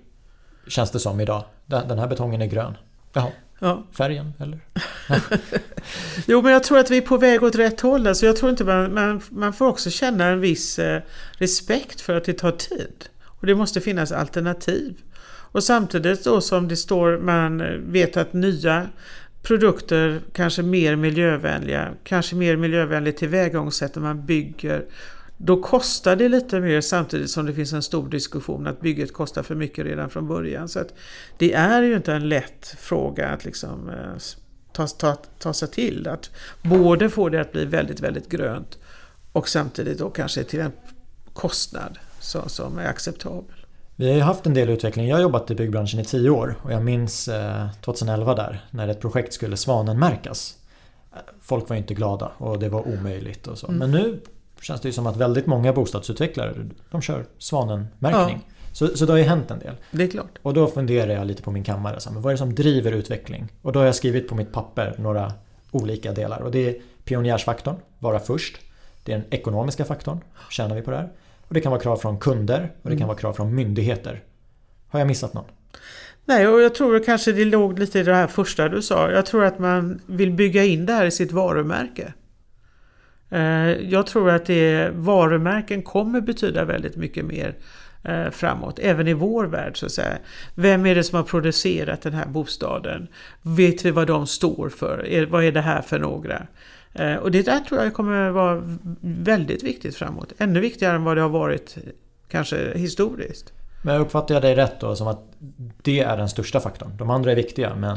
Känns det som idag. Den, den här betongen är grön. Jaha. Ja. Färgen eller? [laughs] jo men jag tror att vi är på väg åt rätt håll. Alltså jag tror inte man, man, man får också känna en viss eh, respekt för att det tar tid. Och det måste finnas alternativ. Och samtidigt då som det står, man vet att nya produkter, kanske mer miljövänliga, kanske mer miljövänligt tillvägagångssätt när man bygger då kostar det lite mer samtidigt som det finns en stor diskussion att bygget kostar för mycket redan från början. Så det är ju inte en lätt fråga att liksom eh, ta, ta, ta sig till. Att både få det att bli väldigt, väldigt grönt och samtidigt då kanske till en kostnad så, som är acceptabel. Vi har ju haft en del utveckling. Jag har jobbat i byggbranschen i tio år och jag minns 2011 eh, där när ett projekt skulle svanenmärkas. Folk var inte glada och det var omöjligt och så. Mm. Men nu känns det ju som att väldigt många bostadsutvecklare de kör svanenmärkning. Ja. Så, så det har ju hänt en del. Det är klart. Och då funderar jag lite på min kammare. Så, men vad är det som driver utveckling? Och då har jag skrivit på mitt papper några olika delar. Och det är pionjärsfaktorn, vara först. Det är den ekonomiska faktorn, tjänar vi på det här? Och det kan vara krav från kunder och det kan mm. vara krav från myndigheter. Har jag missat någon? Nej, och jag tror kanske det låg lite i det här första du sa. Jag tror att man vill bygga in det här i sitt varumärke. Eh, jag tror att det, varumärken kommer betyda väldigt mycket mer eh, framåt, även i vår värld så att säga. Vem är det som har producerat den här bostaden? Vet vi vad de står för? Vad är det här för några? Eh, och det där tror jag kommer vara väldigt viktigt framåt. Ännu viktigare än vad det har varit kanske historiskt. Men uppfattar jag dig rätt då som att det är den största faktorn? De andra är viktiga men...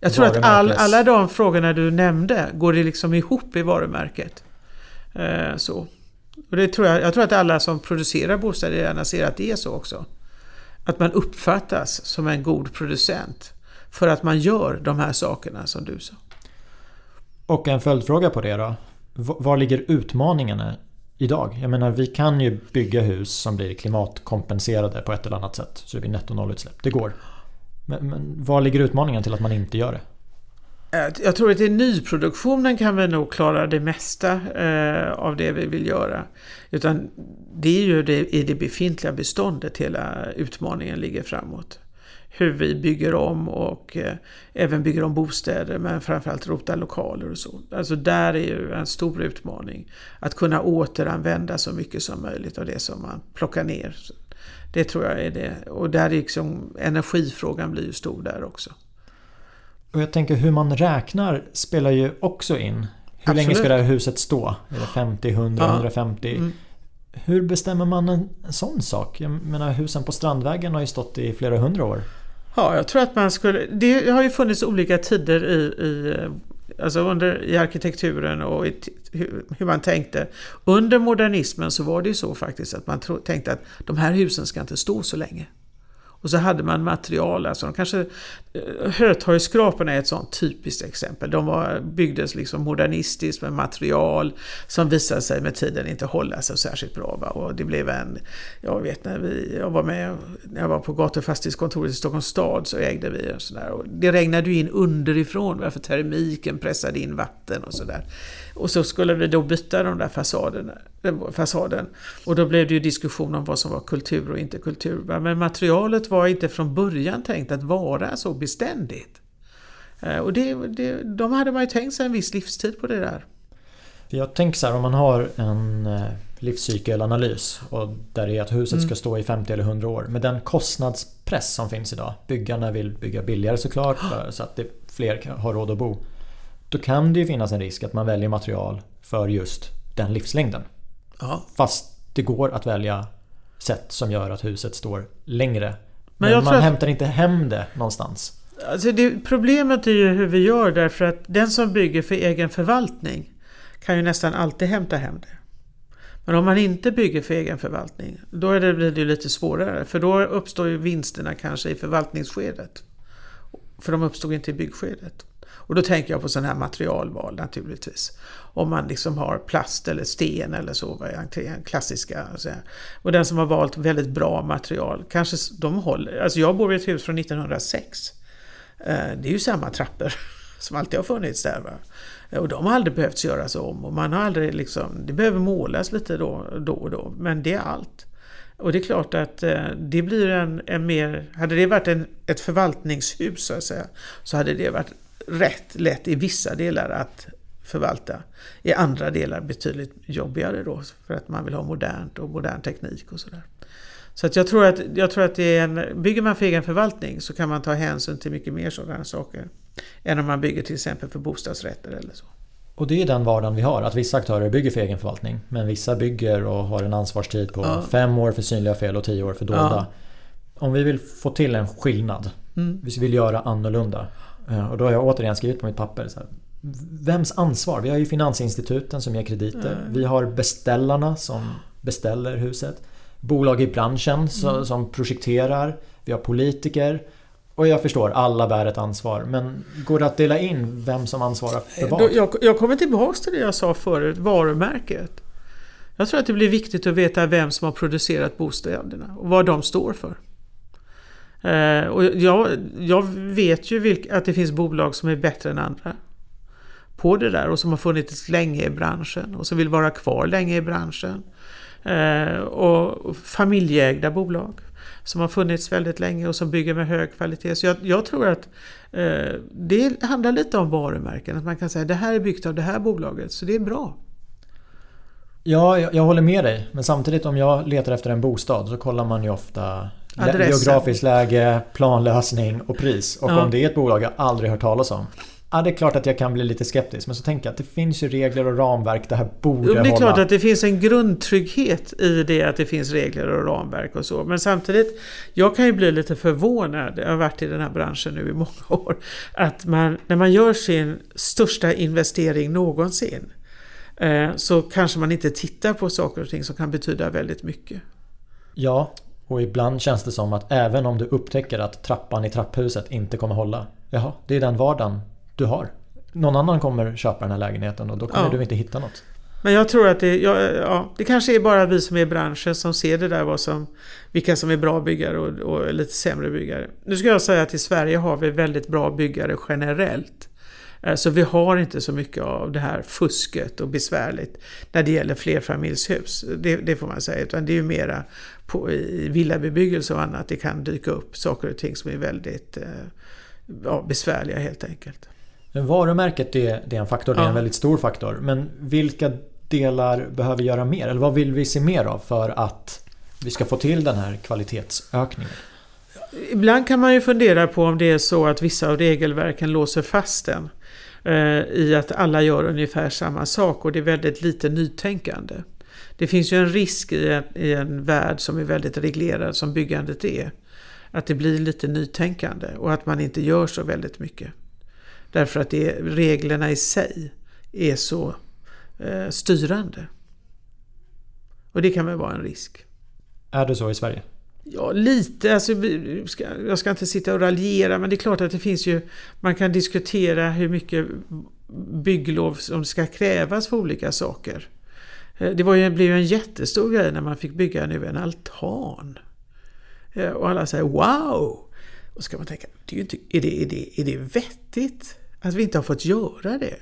Jag tror att all, alla de frågorna du nämnde går det liksom ihop i varumärket. Eh, så. Och det tror jag, jag tror att alla som producerar bostäder gärna ser att det är så också. Att man uppfattas som en god producent. För att man gör de här sakerna som du sa. Och en följdfråga på det då. Var ligger utmaningarna idag? Jag menar vi kan ju bygga hus som blir klimatkompenserade på ett eller annat sätt. Så det blir netto nollutsläpp. Det går. Men, men var ligger utmaningen till att man inte gör det? Eh, jag tror att i nyproduktionen kan vi nog klara det mesta eh, av det vi vill göra. Utan det är ju det, i det befintliga beståndet hela utmaningen ligger framåt. Hur vi bygger om och eh, även bygger om bostäder men framförallt rotar lokaler och så. Alltså där är ju en stor utmaning. Att kunna återanvända så mycket som möjligt av det som man plockar ner. Det tror jag är det. Och där är liksom energifrågan blir ju stor där också. Och jag tänker hur man räknar spelar ju också in. Hur Absolut. länge ska det här huset stå? Är det 50, 100, ja. 150? Mm. Hur bestämmer man en, sån sak? Jag menar husen på Strandvägen har ju stått i flera hundra år. Ja, jag tror att man skulle... Det har ju funnits olika tider i, i, alltså under, i arkitekturen och i, hur, hur, man tänkte. Under modernismen så var det ju så faktiskt att man tro, tänkte att de här husen ska inte stå så länge. Och så hade man material, alltså de kanske... Eh, Hötorgsskraporna är ett sånt typiskt exempel. De var, byggdes liksom modernistiskt med material som visade sig med tiden inte hålla sig särskilt bra. Va? Och det blev en... Jag vet när vi, jag var med när jag var på gatufastighetskontoret i Stockholms stad så ägde vi en sån där. Och det regnade ju in underifrån va? för termiken pressade in vatten och sådär. Och så skulle vi då byta de där fasaderna, fasaden. Och då blev det ju diskussion om vad som var kultur och inte kultur. Men materialet var inte från början tänkt att vara så beständigt. Eh, och det, det, de hade man ju tänkt sig en viss livstid på det där. Jag tänker så här om man har en eh, livscykelanalys och där det är att huset ska mm. stå i 50 eller 100 år. Med den kostnadspress som finns idag. Byggarna vill bygga billigare såklart [gasps] så att det, fler har råd att bo. Då kan det ju finnas en risk att man väljer material för just den livslängden. Ja. Fast det går att välja sätt som gör att huset står längre. Men, Men man att... hämtar inte hem det någonstans. Alltså det, problemet är ju hur vi gör därför att den som bygger för egen förvaltning kan ju nästan alltid hämta hem det. Men om man inte bygger för egen förvaltning, då är det, blir det lite svårare. För då uppstår ju vinsterna kanske i förvaltningsskedet. För de uppstod inte i byggskedet. Och då tänker jag på sådana här materialval naturligtvis. Om man liksom har plast eller sten eller så, klassiska. Och den som har valt väldigt bra material, kanske de håller. Alltså jag bor i ett hus från 1906. Eh, det är ju samma trappor [laughs] som alltid har funnits där. Va? Eh, och de har aldrig behövt göras om och man har aldrig liksom, det behöver målas lite då, då och då, men det är allt. Och det är klart att eh, det blir en, en mer, hade det varit en, ett förvaltningshus så att säga, så hade det varit rätt lätt i vissa delar att förvalta. I andra delar betydligt jobbigare då, för att man vill ha modernt och modern teknik och sådär. Så att jag tror att, jag tror att det är en, bygger man för egen förvaltning så kan man ta hänsyn till mycket mer sådana saker. Än om man bygger till exempel för bostadsrätter eller så. Och det är den vardagen vi har, att vissa aktörer bygger för egen förvaltning. Men vissa bygger och har en ansvarstid på ja. fem år för synliga fel och tio år för dolda. Ja. Om vi vill få till en skillnad, mm. vi vill göra annorlunda. Eh, och då har jag återigen skrivit på mitt papper. Så här, vems ansvar? Vi har ju finansinstituten som ger krediter. Mm. Vi har beställarna som beställer huset. Bolag i branschen mm. som projekterar. Vi har politiker. Och jag förstår, alla bär ett ansvar. Men går det att dela in vem som ansvarar för eh, vad? Jag, jag kommer tillbaks till det jag sa förut, varumärket. Jag tror att det blir viktigt att veta vem som har producerat bostäderna och vad de står för. Eh, och jag, jag vet ju vilka, att det finns bolag som är bättre än andra på det där och som har funnits länge i branschen och som vill vara kvar länge i branschen. Eh, och familjeägda bolag som har funnits väldigt länge och som bygger med hög kvalitet. Så jag, jag tror att eh, det handlar lite om varumärken. Att man kan säga att det här är byggt av det här bolaget, så det är bra. Ja, jag, jag håller med dig. Men samtidigt om jag letar efter en bostad så kollar man ju ofta Adressen. geografiskt läge, planlösning och pris. Och ja. om det är ett bolag jag aldrig hört talas om Ja, det är klart att jag kan bli lite skeptisk. Men så tänker jag att det finns ju regler och ramverk. Det här borde hålla. Det är hålla. klart att det finns en grundtrygghet i det att det finns regler och ramverk och så. Men samtidigt, jag kan ju bli lite förvånad. Jag har varit i den här branschen nu i många [laughs] år. Att man, när man gör sin största investering någonsin. Eh, så kanske man inte tittar på saker och ting som kan betyda väldigt mycket. Ja, och ibland känns det som att även om du upptäcker att trappan i trapphuset inte kommer hålla. Jaha, det är den vardagen du har. Någon annan kommer köpa den här lägenheten och då kommer ja. du inte hitta något. Men jag tror att det, ja, ja, det kanske är bara vi som är i branschen som ser det där vad som, vilka som är bra byggare och, och lite sämre byggare. Nu ska jag säga att i Sverige har vi väldigt bra byggare generellt. Eh, så vi har inte så mycket av det här fusket och besvärligt när det gäller flerfamiljshus. Det, det får man säga. Utan det är ju mera på, i villabebyggelse och annat det kan dyka upp saker och ting som är väldigt eh, ja, besvärliga helt enkelt. Men varumärket är, det är en faktor, det är en väldigt stor faktor. Men vilka delar behöver göra mer? Eller vad vill vi se mer av för att vi ska få till den här kvalitetsökningen? Ibland kan man ju fundera på om det är så att vissa av regelverken låser fast den. Eh, I att alla gör ungefär samma sak och det är väldigt lite nytänkande. Det finns ju en risk i en, i en värld som är väldigt reglerad som byggandet är. Att det blir lite nytänkande och att man inte gör så väldigt mycket. Därför att det, reglerna i sig är så eh, styrande. Och det kan väl vara en risk. Är det så i Sverige? Ja, lite. Alltså, jag ska inte sitta och raljera men det är klart att det finns ju... Man kan diskutera hur mycket bygglov som ska krävas för olika saker. Eh, det var ju, blev ju en jättestor grej när man fick bygga nu en altan. Eh, och alla säger wow! Och så ska man tänka, det är, inte, är, det, är, det, är det vettigt att vi inte har fått göra det?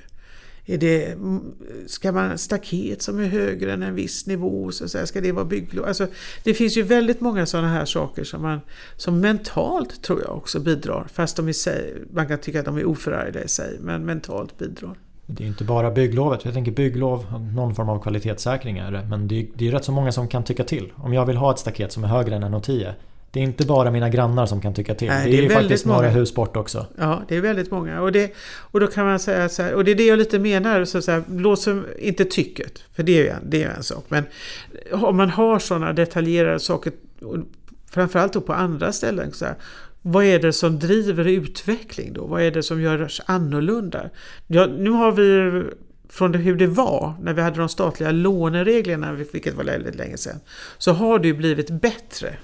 Är det, mm, ska man staket som är högre än en viss nivå? Så så ska det vara bygglov? Alltså, det finns ju väldigt många sådana här saker som, man, som mentalt tror jag också bidrar. Fast de i sig, man kan tycka att de är oförargliga i sig, men mentalt bidrar. Det är inte bara bygglovet. Jag tänker bygglov, någon form av kvalitetssäkring är det. Men det är, det är rätt så många som kan tycka till. Om jag vill ha ett staket som är högre än 1,10 det är inte bara mina grannar som kan tycka till. Nej, det är, det är ju faktiskt många. några hus bort också. Ja, det är väldigt många. Och, det, och då kan man säga så här, och det är det jag lite menar, så, så här, låser inte tycket, för det är ju en, det är en sak. Men om man har sådana detaljerade saker, framförallt då på andra ställen, så här, vad är det som driver utveckling då? Vad är det som gör oss annorlunda? Ja, nu har vi från hur det var när vi hade de statliga lånereglerna, vilket var väldigt länge sedan, så har det ju blivit bättre.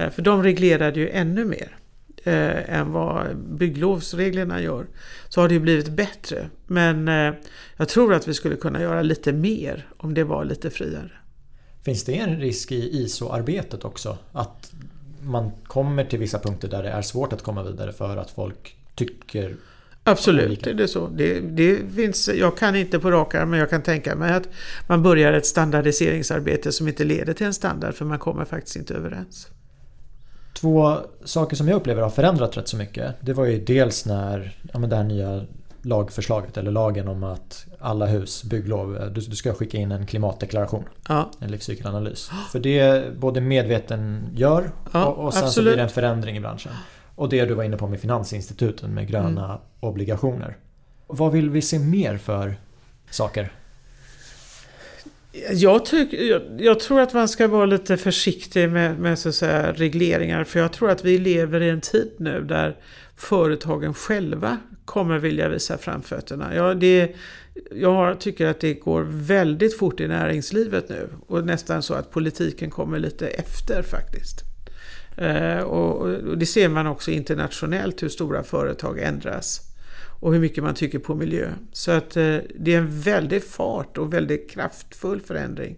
Eh, för de reglerade ju ännu mer eh, än vad bygglovsreglerna gör. Så har det ju blivit bättre. Men eh, jag tror att vi skulle kunna göra lite mer om det var lite friare. Finns det en risk i ISO-arbetet också? Att man kommer till vissa punkter där det är svårt att komma vidare för att folk tycker Absolut, är det så. Det, det, finns, jag kan inte på rak arm, men jag kan tänka mig att man börjar ett standardiseringsarbete som inte leder till en standard för man kommer faktiskt inte överens. Två saker som jag upplever har förändrat rätt så mycket. Det var ju dels när ja, men det här nya lagförslaget eller lagen om att alla hus, bygglov, du, du ska skicka in en klimatdeklaration. Ja. En livscykelanalys. För det både medveten gör ja, och, och sen absolut. så blir det en förändring i branschen. Och det du var inne på med finansinstituten med gröna mm. obligationer. Vad vill vi se mer för saker? Jag, tyck, jag, jag, tror att man ska vara lite försiktig med, med så att säga, regleringar för jag tror att vi lever i en tid nu där företagen själva kommer vilja visa framfötterna. Ja, det, jag tycker att det går väldigt fort i näringslivet nu och nästan så att politiken kommer lite efter faktiskt. Eh, och, och det ser man också internationellt hur stora företag ändras och hur mycket man tycker på miljö. Så att eh, det är en väldig fart och väldigt kraftfull förändring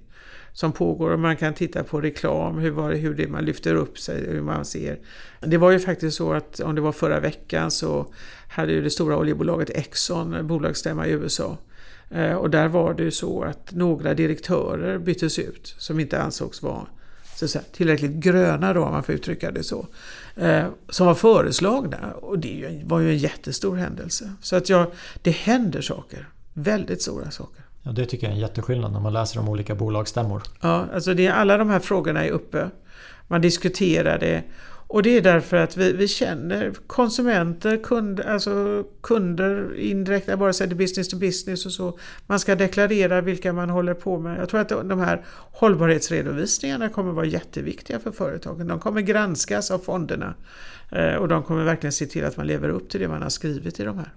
som pågår och man kan titta på reklam, hur, var det, hur det, man lyfter upp sig, hur man ser. Det var ju faktiskt så att om det var förra veckan så hade ju det stora oljebolaget Exxon bolagsstämma i USA. Eh, och där var det ju så att några direktörer byttes ut som inte ansågs vara så säga, tillräckligt gröna då om man får uttrycka det så. Eh, som var föreslagna och det var ju en jättestor händelse. Så att ja, det händer saker. Väldigt stora saker. Ja, det tycker jag är en jätteskillnad när man läser om olika bolagsstämmor. Ja, alltså det, alla de här frågorna är uppe. Man diskuterar det och det är därför att vi, vi känner konsumenter, kund, alltså kunder indirekt, jag bara säger business to business och så. Man ska deklarera vilka man håller på med. Jag tror att de här hållbarhetsredovisningarna kommer vara jätteviktiga för företagen. De kommer granskas av fonderna eh, och de kommer verkligen se till att man lever upp till det man har skrivit i de här.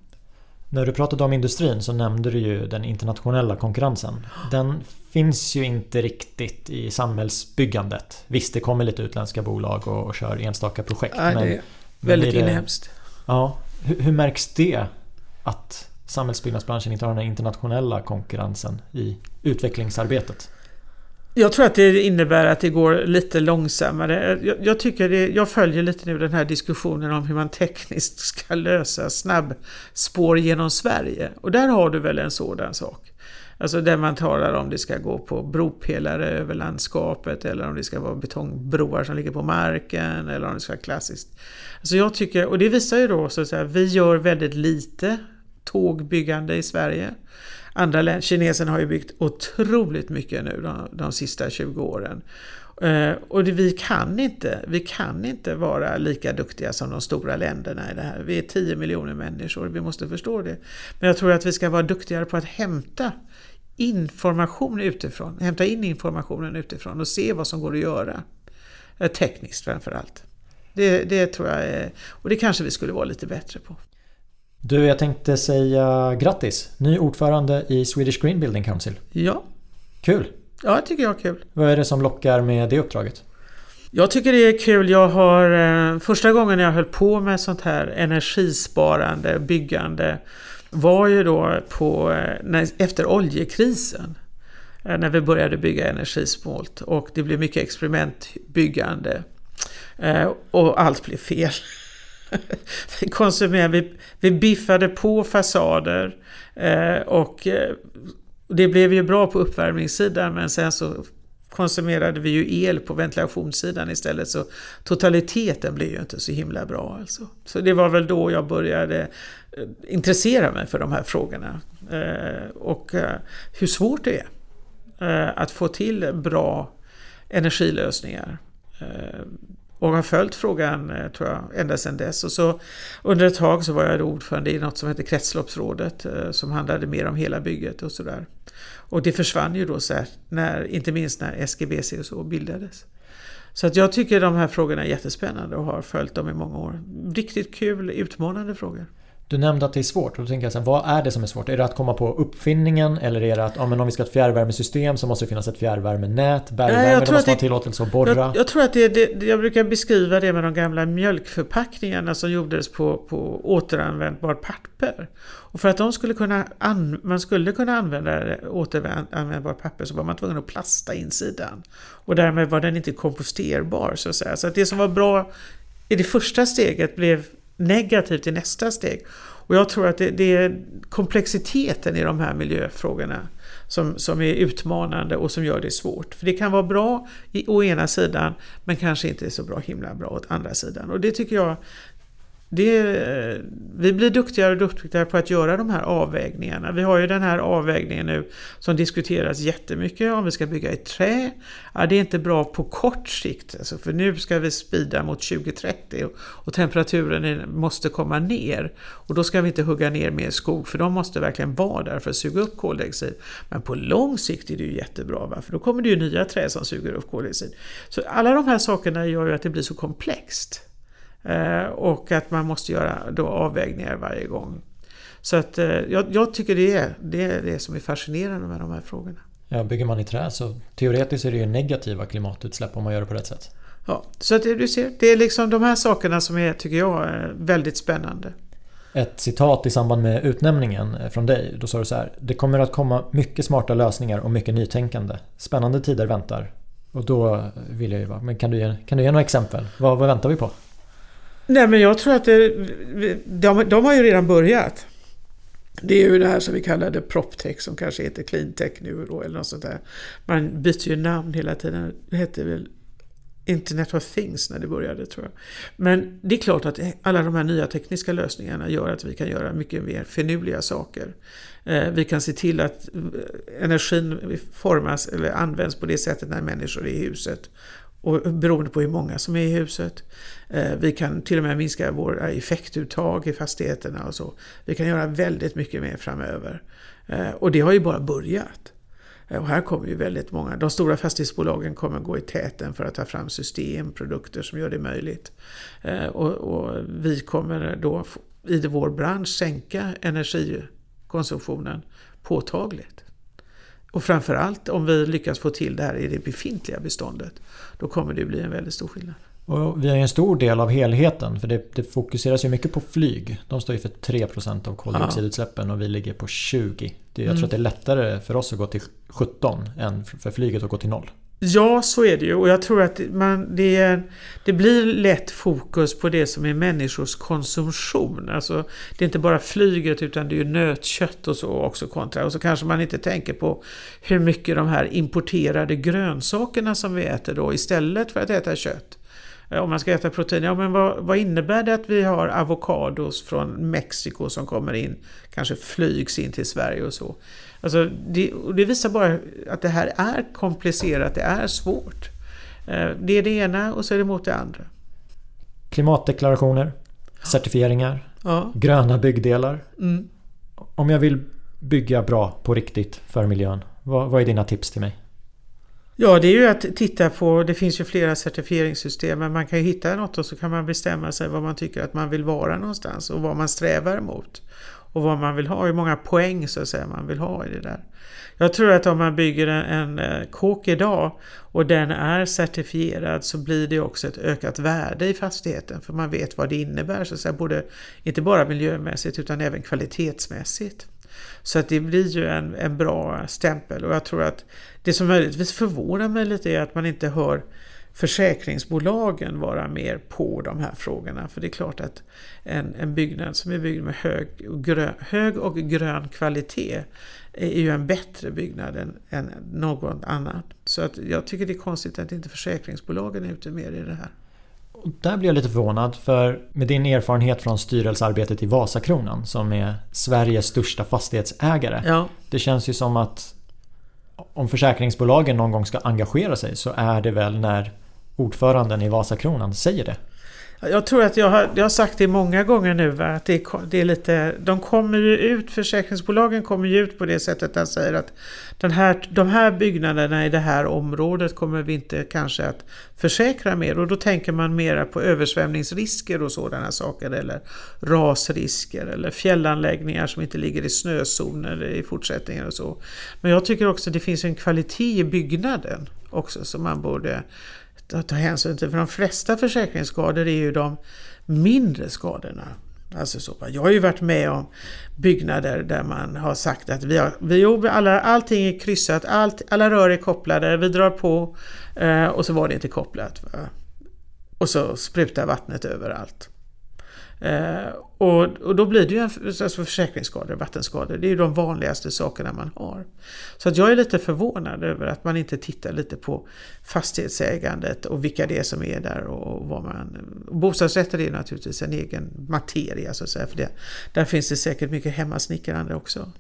När du pratade om industrin så nämnde du ju den internationella konkurrensen. Den finns ju inte riktigt i samhällsbyggandet. Visst, det kommer lite utländska bolag och, och kör enstaka projekt. Ja, det är väldigt det, inhemskt. Ja, hur, hur märks det att samhällsbyggnadsbranschen inte har den internationella konkurrensen i utvecklingsarbetet? Jag tror att det innebär att det går lite långsammare. Jag, jag, tycker det, jag följer lite nu den här diskussionen om hur man tekniskt ska lösa snabbspår genom Sverige. Och där har du väl en sådan sak. Alltså där man talar om det ska gå på bropelare över landskapet eller om det ska vara betongbroar som ligger på marken eller om det ska vara klassiskt. Alltså jag tycker, och det visar ju då så att säga, vi gör väldigt lite tågbyggande i Sverige. Andra länder, kineserna har ju byggt otroligt mycket nu de, de sista 20 åren. Eh, och det, vi, kan inte, vi kan inte vara lika duktiga som de stora länderna i det här. Vi är 10 miljoner människor, vi måste förstå det. Men jag tror att vi ska vara duktigare på att hämta information utifrån, hämta in informationen utifrån och se vad som går att göra. Eh, tekniskt framförallt. Det, det tror jag är, och det kanske vi skulle vara lite bättre på. Du, jag tänkte säga grattis! Ny ordförande i Swedish Green Building Council. Ja. Kul! Ja, jag tycker jag är kul. Vad är det som lockar med det uppdraget? Jag tycker det är kul. Jag har eh, första gången jag höll på med sånt här energisparande, byggande var ju då på, eh, när, efter oljekrisen. Eh, när vi började bygga energismålt och det blev mycket experimentbyggande. Och allt blev fel vi konsumerade, vi, vi biffade på fasader eh, och eh, det blev ju bra på uppvärmningssidan men sen så konsumerade vi ju el på ventilationssidan istället så totaliteten blev ju inte så himla bra. Alltså. Så det var väl då jag började eh, intressera mig för de här frågorna. Eh, och eh, hur svårt det är eh, att få till bra energilösningar. Eh, och har följt frågan eh, tror jag ända sedan dess. Och så under ett tag så var jag ordförande i något som heter Kretsloppsrådet eh, som handlade mer om hela bygget och sådär. Och det försvann ju då så här, när, inte minst när SGBC och så bildades. Så att jag tycker de här frågorna är jättespännande och har följt dem i många år. Riktigt kul, utmanande frågor. Du nämnde att det är svårt och då tänker jag så här, vad är det som är svårt? Är det att komma på uppfinningen eller är det att ja, men om vi ska ha ett fjärrvärmesystem så måste det finnas ett fjärrvärmenät, bergvärme, det måste ha tillåtelse att borra? Jag, jag, tror att det det, jag brukar beskriva det med de gamla mjölkförpackningarna som gjordes på, på återanvändbart papper. Och för att de skulle kunna an, man skulle kunna använda återanvändbart papper så var man tvungen att plasta insidan. Och därmed var den inte komposterbar så att säga. Så att det som var bra i det första steget blev negativt i nästa steg. Och jag tror att det, det, är komplexiteten i de här miljöfrågorna som, som är utmanande och som gör det svårt. För det kan vara bra i, å ena sidan men kanske inte så bra himla bra åt andra sidan. Och det tycker jag det, eh, vi blir duktigare och duktigare på att göra de här avvägningarna. Vi har ju den här avvägningen nu som diskuteras jättemycket om vi ska bygga i trä. Ja, det är inte bra på kort sikt, alltså, för nu ska vi spida mot 2030 och, temperaturen måste komma ner. Och då ska vi inte hugga ner mer skog för de måste verkligen vara där för att suga upp koldioxid. Men på lång sikt är det ju jättebra, va? för då kommer det ju nya träd som suger upp koldioxid. Så alla de här sakerna gör ju att det blir så komplext. Eh, och att man måste göra då avvägningar varje gång. Så att eh, jag, jag, tycker det är, det är det som är fascinerande med de här frågorna. Ja, bygger man i trä så teoretiskt är det ju negativa klimatutsläpp om man gör det på rätt sätt. Ja, så att du ser, det är liksom de här sakerna som är, tycker jag, är väldigt spännande. Ett citat i samband med utnämningen från dig. Då sa du så här. Det kommer att komma mycket smarta lösningar och mycket nytänkande. Spännande tider väntar. Och då vill jag ju vara, men kan du ge, kan du ge några exempel? Vad, vad väntar vi på? Nej men jag tror att det, de, de har ju redan börjat. Det är ju det här som vi kallade proptech som kanske heter cleantech nu då eller något sånt där. Man byter ju namn hela tiden. Det hette väl Internet of Things när det började tror jag. Men det är klart att alla de här nya tekniska lösningarna gör att vi kan göra mycket mer finurliga saker. Eh, vi kan se till att eh, energin formas eller används på det sättet när människor är i huset. Och beroende på hur många som är i huset. Eh, vi kan till och med minska våra effektuttag i fastigheterna och så. Vi kan göra väldigt mycket mer framöver. Eh, och det har ju bara börjat. Eh, och här kommer ju väldigt många, de stora fastighetsbolagen kommer gå i täten för att ta fram system, produkter som gör det möjligt. Och, och vi kommer då i vår bransch sänka energikonsumtionen påtagligt. Och framförallt om vi lyckas få till det här i det befintliga beståndet, då kommer det bli en väldigt stor skillnad. Och vi är en stor del av helheten för det, det fokuseras ju mycket på flyg. De står ju för 3% av koldioxidutsläppen och vi ligger på 20%. Det, jag mm. tror att det är lättare för oss att gå till 17 än för flyget att gå till 0. Ja, så är det ju. Och jag tror att man, det, är, det blir lätt fokus på det som är människors konsumtion. Alltså, det är inte bara flyget utan det är ju nötkött och så också kontra. Och så kanske man inte tänker på hur mycket de här importerade grönsakerna som vi äter då istället för att äta kött eh, om man ska äta protein, ja men vad, vad, innebär det att vi har avokados från Mexiko som kommer in, kanske flygs in till Sverige och så. Alltså det, det visar bara att det här är komplicerat, det är svårt. Eh, det är det ena och så är det mot det andra. Klimatdeklarationer, certifieringar, ja. gröna byggdelar. Mm. Om jag vill bygga bra på riktigt för miljön, vad, vad är dina tips till mig? Ja, det är ju att titta på, det finns ju flera certifieringssystem, men man kan ju hitta något och så kan man bestämma sig vad man tycker att man vill vara någonstans och vad man strävar mot. Och vad man vill ha, hur många poäng så att säga man vill ha i det där. Jag tror att om man bygger en, en eh, kåk idag och den är certifierad så blir det också ett ökat värde i fastigheten för man vet vad det innebär, så att säga, både, inte bara miljömässigt utan även kvalitetsmässigt. Så att det blir ju en, en bra stämpel och jag tror att det som möjligtvis förvånar mig lite är att man inte hör försäkringsbolagen vara mer på de här frågorna. För det är klart att en, en byggnad som är byggd med hög och, grön, hög och grön kvalitet är ju en bättre byggnad än, än någon annan. Så att jag tycker det är konstigt att inte försäkringsbolagen är ute mer i det här. Och där blir jag lite förvånad för med din erfarenhet från styrelsearbetet i Vasakronan som är Sveriges största fastighetsägare. Ja. Det känns ju som att om försäkringsbolagen någon gång ska engagera sig så är det väl när ordföranden i Vasakronan säger det. Jag tror att jag har, jag har sagt det många gånger nu att det är, det är lite, de kommer ju ut, försäkringsbolagen kommer ju ut på det sättet att säger att den här, de här byggnaderna i det här området kommer vi inte kanske att försäkra mer och då tänker man mera på översvämningsrisker och sådana saker eller rasrisker eller fjällanläggningar som inte ligger i snözoner i fortsättningen och så. Men jag tycker också att det finns en kvalitet i byggnaden också som man borde att ta hänsyn till. För de flesta försäkringsskador är ju de mindre skadorna. Alltså så, jag har ju varit med om byggnader där man har sagt att vi har, vi, alla, allting är kryssat, allt, alla rör är kopplade, vi drar på eh, och så var det inte kopplat. Va? Och så sprutar vattnet överallt. Eh, och, och då blir det ju en, alltså försäkringsskador, vattenskador, det är ju de vanligaste sakerna man har. Så att jag är lite förvånad över att man inte tittar lite på fastighetsägandet och vilka det är som är där och vad man... Bostadsrätter är naturligtvis en egen materia så att säga, för det, där finns det säkert mycket hemmasnickrande också.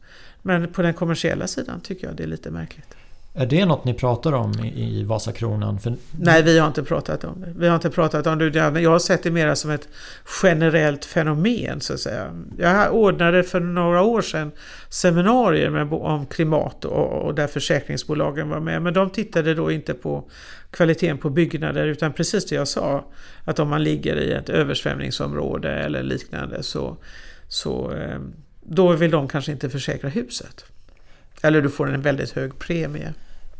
Men på den kommersiella sidan tycker jag det är lite märkligt. Är det något ni pratar om i, Vasakronan? För... Nej, vi har inte pratat om det. Vi har inte pratat om det. Jag har sett det mer som ett generellt fenomen så att säga. Jag ordnade för några år sedan seminarier med, om klimat och, och där försäkringsbolagen var med. Men de tittade då inte på kvaliteten på byggnader utan precis det jag sa. Att om man ligger i ett översvämningsområde eller liknande så, så eh, då vill de kanske inte försäkra huset. Eller du får en väldigt hög premie.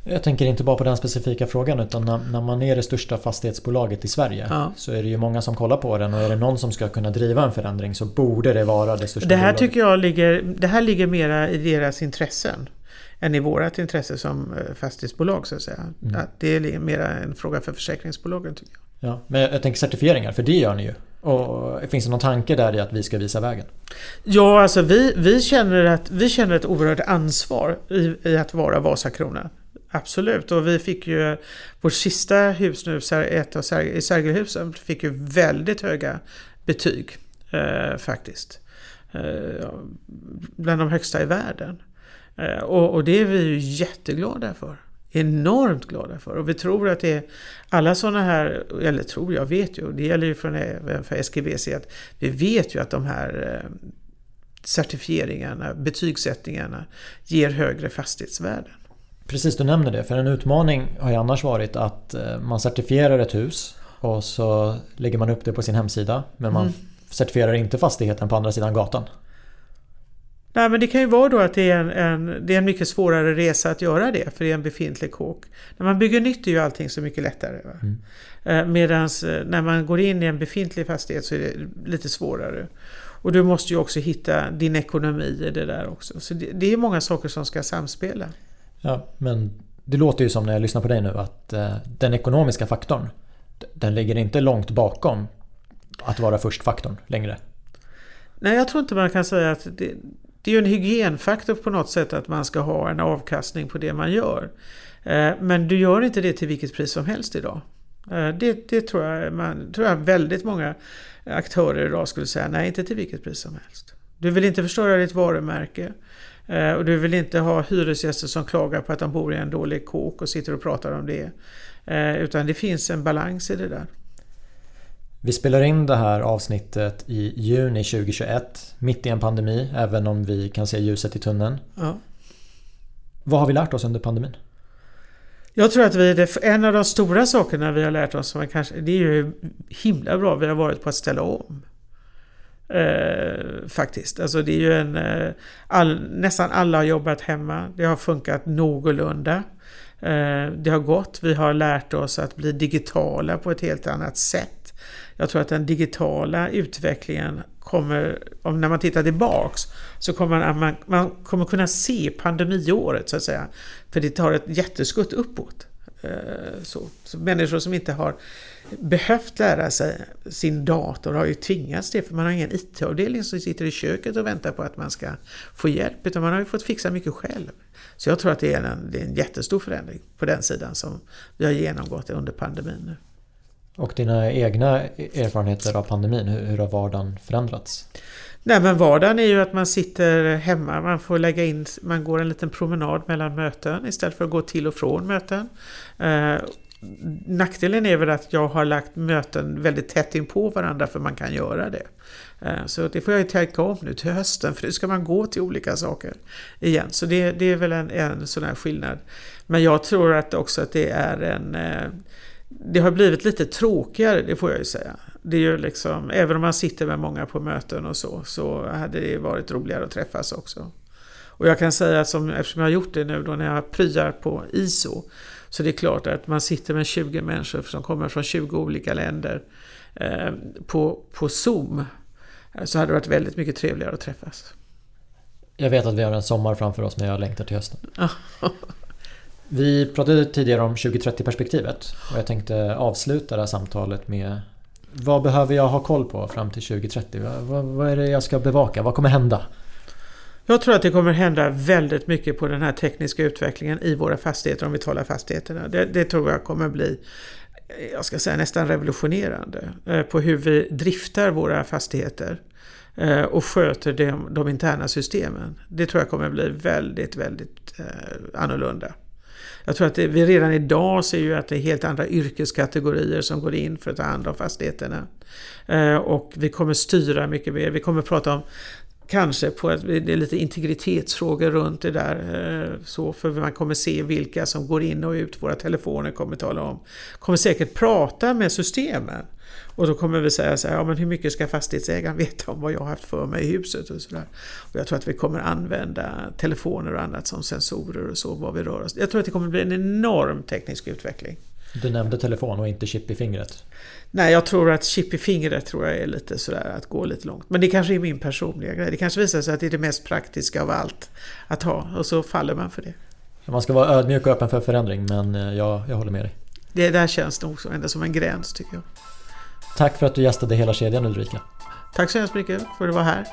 Jag tänker inte bara på den specifika frågan utan när, när man är det största fastighetsbolaget i Sverige ja. så är det ju många som kollar på den och är det någon som ska kunna driva en förändring så borde det vara det största Det här bolaget. tycker jag ligger, det här ligger mera i deras intressen än i vårt intresse som eh, fastighetsbolag så att säga. Mm. Det är mera en fråga för försäkringsbolagen tycker jag. Ja, men jag tänker certifieringar, för det gör ni ju. Och finns det någon tanke där i att vi ska visa vägen? Ja, alltså vi, vi, känner, att, vi känner ett oerhört ansvar i, i att vara Vasakronan. Absolut, och vi fick ju vårt sista hus nu, ett av i Sergelhusen, fick ju väldigt höga betyg eh, faktiskt. Eh, bland de högsta i världen. Eh, och, och, det är vi ju jätteglada för. Enormt glada för. Och vi tror att det är alla sådana här, eller tror jag, vet ju, det gäller ju från, för SGBC, att vi vet ju att de här eh, certifieringarna, betygssättningarna ger högre fastighetsvärden. Precis, du nämner det. För en utmaning har ju annars varit att eh, man certifierar ett hus och så lägger man upp det på sin hemsida. Men man mm. certifierar inte fastigheten på andra sidan gatan. Nej men det kan ju vara då att det är en, en, det är en mycket svårare resa att göra det för det är en befintlig kåk. När man bygger nytt är ju allting så mycket lättare. Mm. Eh, Medan eh, när man går in i en befintlig fastighet så är det lite svårare. Och du måste ju också hitta din ekonomi i det där också. Så det, det är många saker som ska samspela. Ja, men det låter ju som när jag lyssnar på dig nu att eh, den ekonomiska faktorn den ligger inte långt bakom att vara först-faktorn längre. Nej, jag tror inte man kan säga att det, det är ju en hygienfaktor på något sätt att man ska ha en avkastning på det man gör. Eh, men du gör inte det till vilket pris som helst idag. Eh, det, det tror, jag man, tror jag väldigt många aktörer idag skulle säga, nej inte till vilket pris som helst. Du vill inte förstöra ditt varumärke. Eh, och du vill inte ha hyresgäster som klagar på att de bor i en dålig kåk och sitter och pratar om det. Utan det finns en balans i det där. Vi spelar in det här avsnittet i juni 2021, mitt i en pandemi, även om vi kan se ljuset i tunneln. Ja. Vad har vi lärt oss under pandemin? Jag tror att vi, en av de stora sakerna vi har lärt oss, som kanske, det är ju himla bra vi har varit på att ställa om. Eh, faktiskt. Alltså det är ju en... Eh, all, nästan alla har jobbat hemma. Det har funkat någorlunda. Eh, det har gått. Vi har lärt oss att bli digitala på ett helt annat sätt. Jag tror att den digitala utvecklingen kommer, om när man tittar tillbaks, så kommer man, man kommer kunna se pandemiåret så att säga. För det tar ett jätteskutt uppåt. Eh, så. så människor som inte har behövt lära sig sin dator har ju tvingats det för man har ingen IT-avdelning som sitter i köket och väntar på att man ska få hjälp utan man har ju fått fixa mycket själv. Så jag tror att det är en, det är en jättestor förändring på den sidan som vi har genomgått under pandemin nu. Och dina egna erfarenheter av pandemin, hur har vardagen förändrats? Nej men vardagen är ju att man sitter hemma, man får lägga in, man går en liten promenad mellan möten istället för att gå till och från möten. Eh, nackdelen är väl att jag har lagt möten väldigt tätt in på varandra för man kan göra det. Eh, så det får jag ju tänka om nu till hösten för nu ska man gå till olika saker igen. Så det, det är väl en, en sån här skillnad. Men jag tror att också att det är en eh, det har blivit lite tråkigare, det får jag ju säga. Det är ju liksom, även om man sitter med många på möten och så, så hade det varit roligare att träffas också. Och jag kan säga att som, eftersom jag har gjort det nu då när jag pryar på ISO, så det är klart att man sitter med 20 människor som kommer från 20 olika länder eh, på, på Zoom, så hade det varit väldigt mycket trevligare att träffas. Jag vet att vi har en sommar framför oss men jag längtar till hösten. [laughs] Vi pratade tidigare om 2030-perspektivet och jag tänkte avsluta det här samtalet med Vad behöver jag ha koll på fram till 2030? Vad, vad är det jag ska bevaka? Vad kommer hända? Jag tror att det kommer hända väldigt mycket på den här tekniska utvecklingen i våra fastigheter om vi talar fastigheterna. Det, det tror jag kommer bli eh, jag ska säga nästan revolutionerande eh, på hur vi driftar våra fastigheter eh, och sköter de, de interna systemen. Det tror jag kommer bli väldigt, väldigt annorlunda. Jag tror att det, vi redan idag ser ju att det är helt andra yrkeskategorier som går in för att ta hand om fastigheterna. Eh, och vi kommer styra mycket mer. Vi kommer prata om Kanske på att det är lite integritetsfrågor runt det där. Eh, så för man kommer se vilka som går in och ut. Våra telefoner kommer tala om. Kommer säkert prata med systemen. Och då kommer vi säga så här, ja men hur mycket ska fastighetsägaren veta om vad jag har haft för mig i huset och sådär. Och jag tror att vi kommer använda telefoner och annat som sensorer och så, vad vi rör oss. Jag tror att det kommer bli en enorm teknisk utveckling. Du nämnde telefon och inte chip i fingret. Nej, jag tror att chip i fingret tror jag är lite sådär att gå lite långt. Men det kanske är min personliga grej. Det kanske visar sig att det är det mest praktiska av allt att ha och så faller man för det. Man ska vara ödmjuk och öppen för förändring men eh, jag, jag håller med dig. Det där känns nog ändå som en gräns tycker jag. Tack för att du gästade hela kedjan Ulrika. Tack så hemskt mycket för att du var här.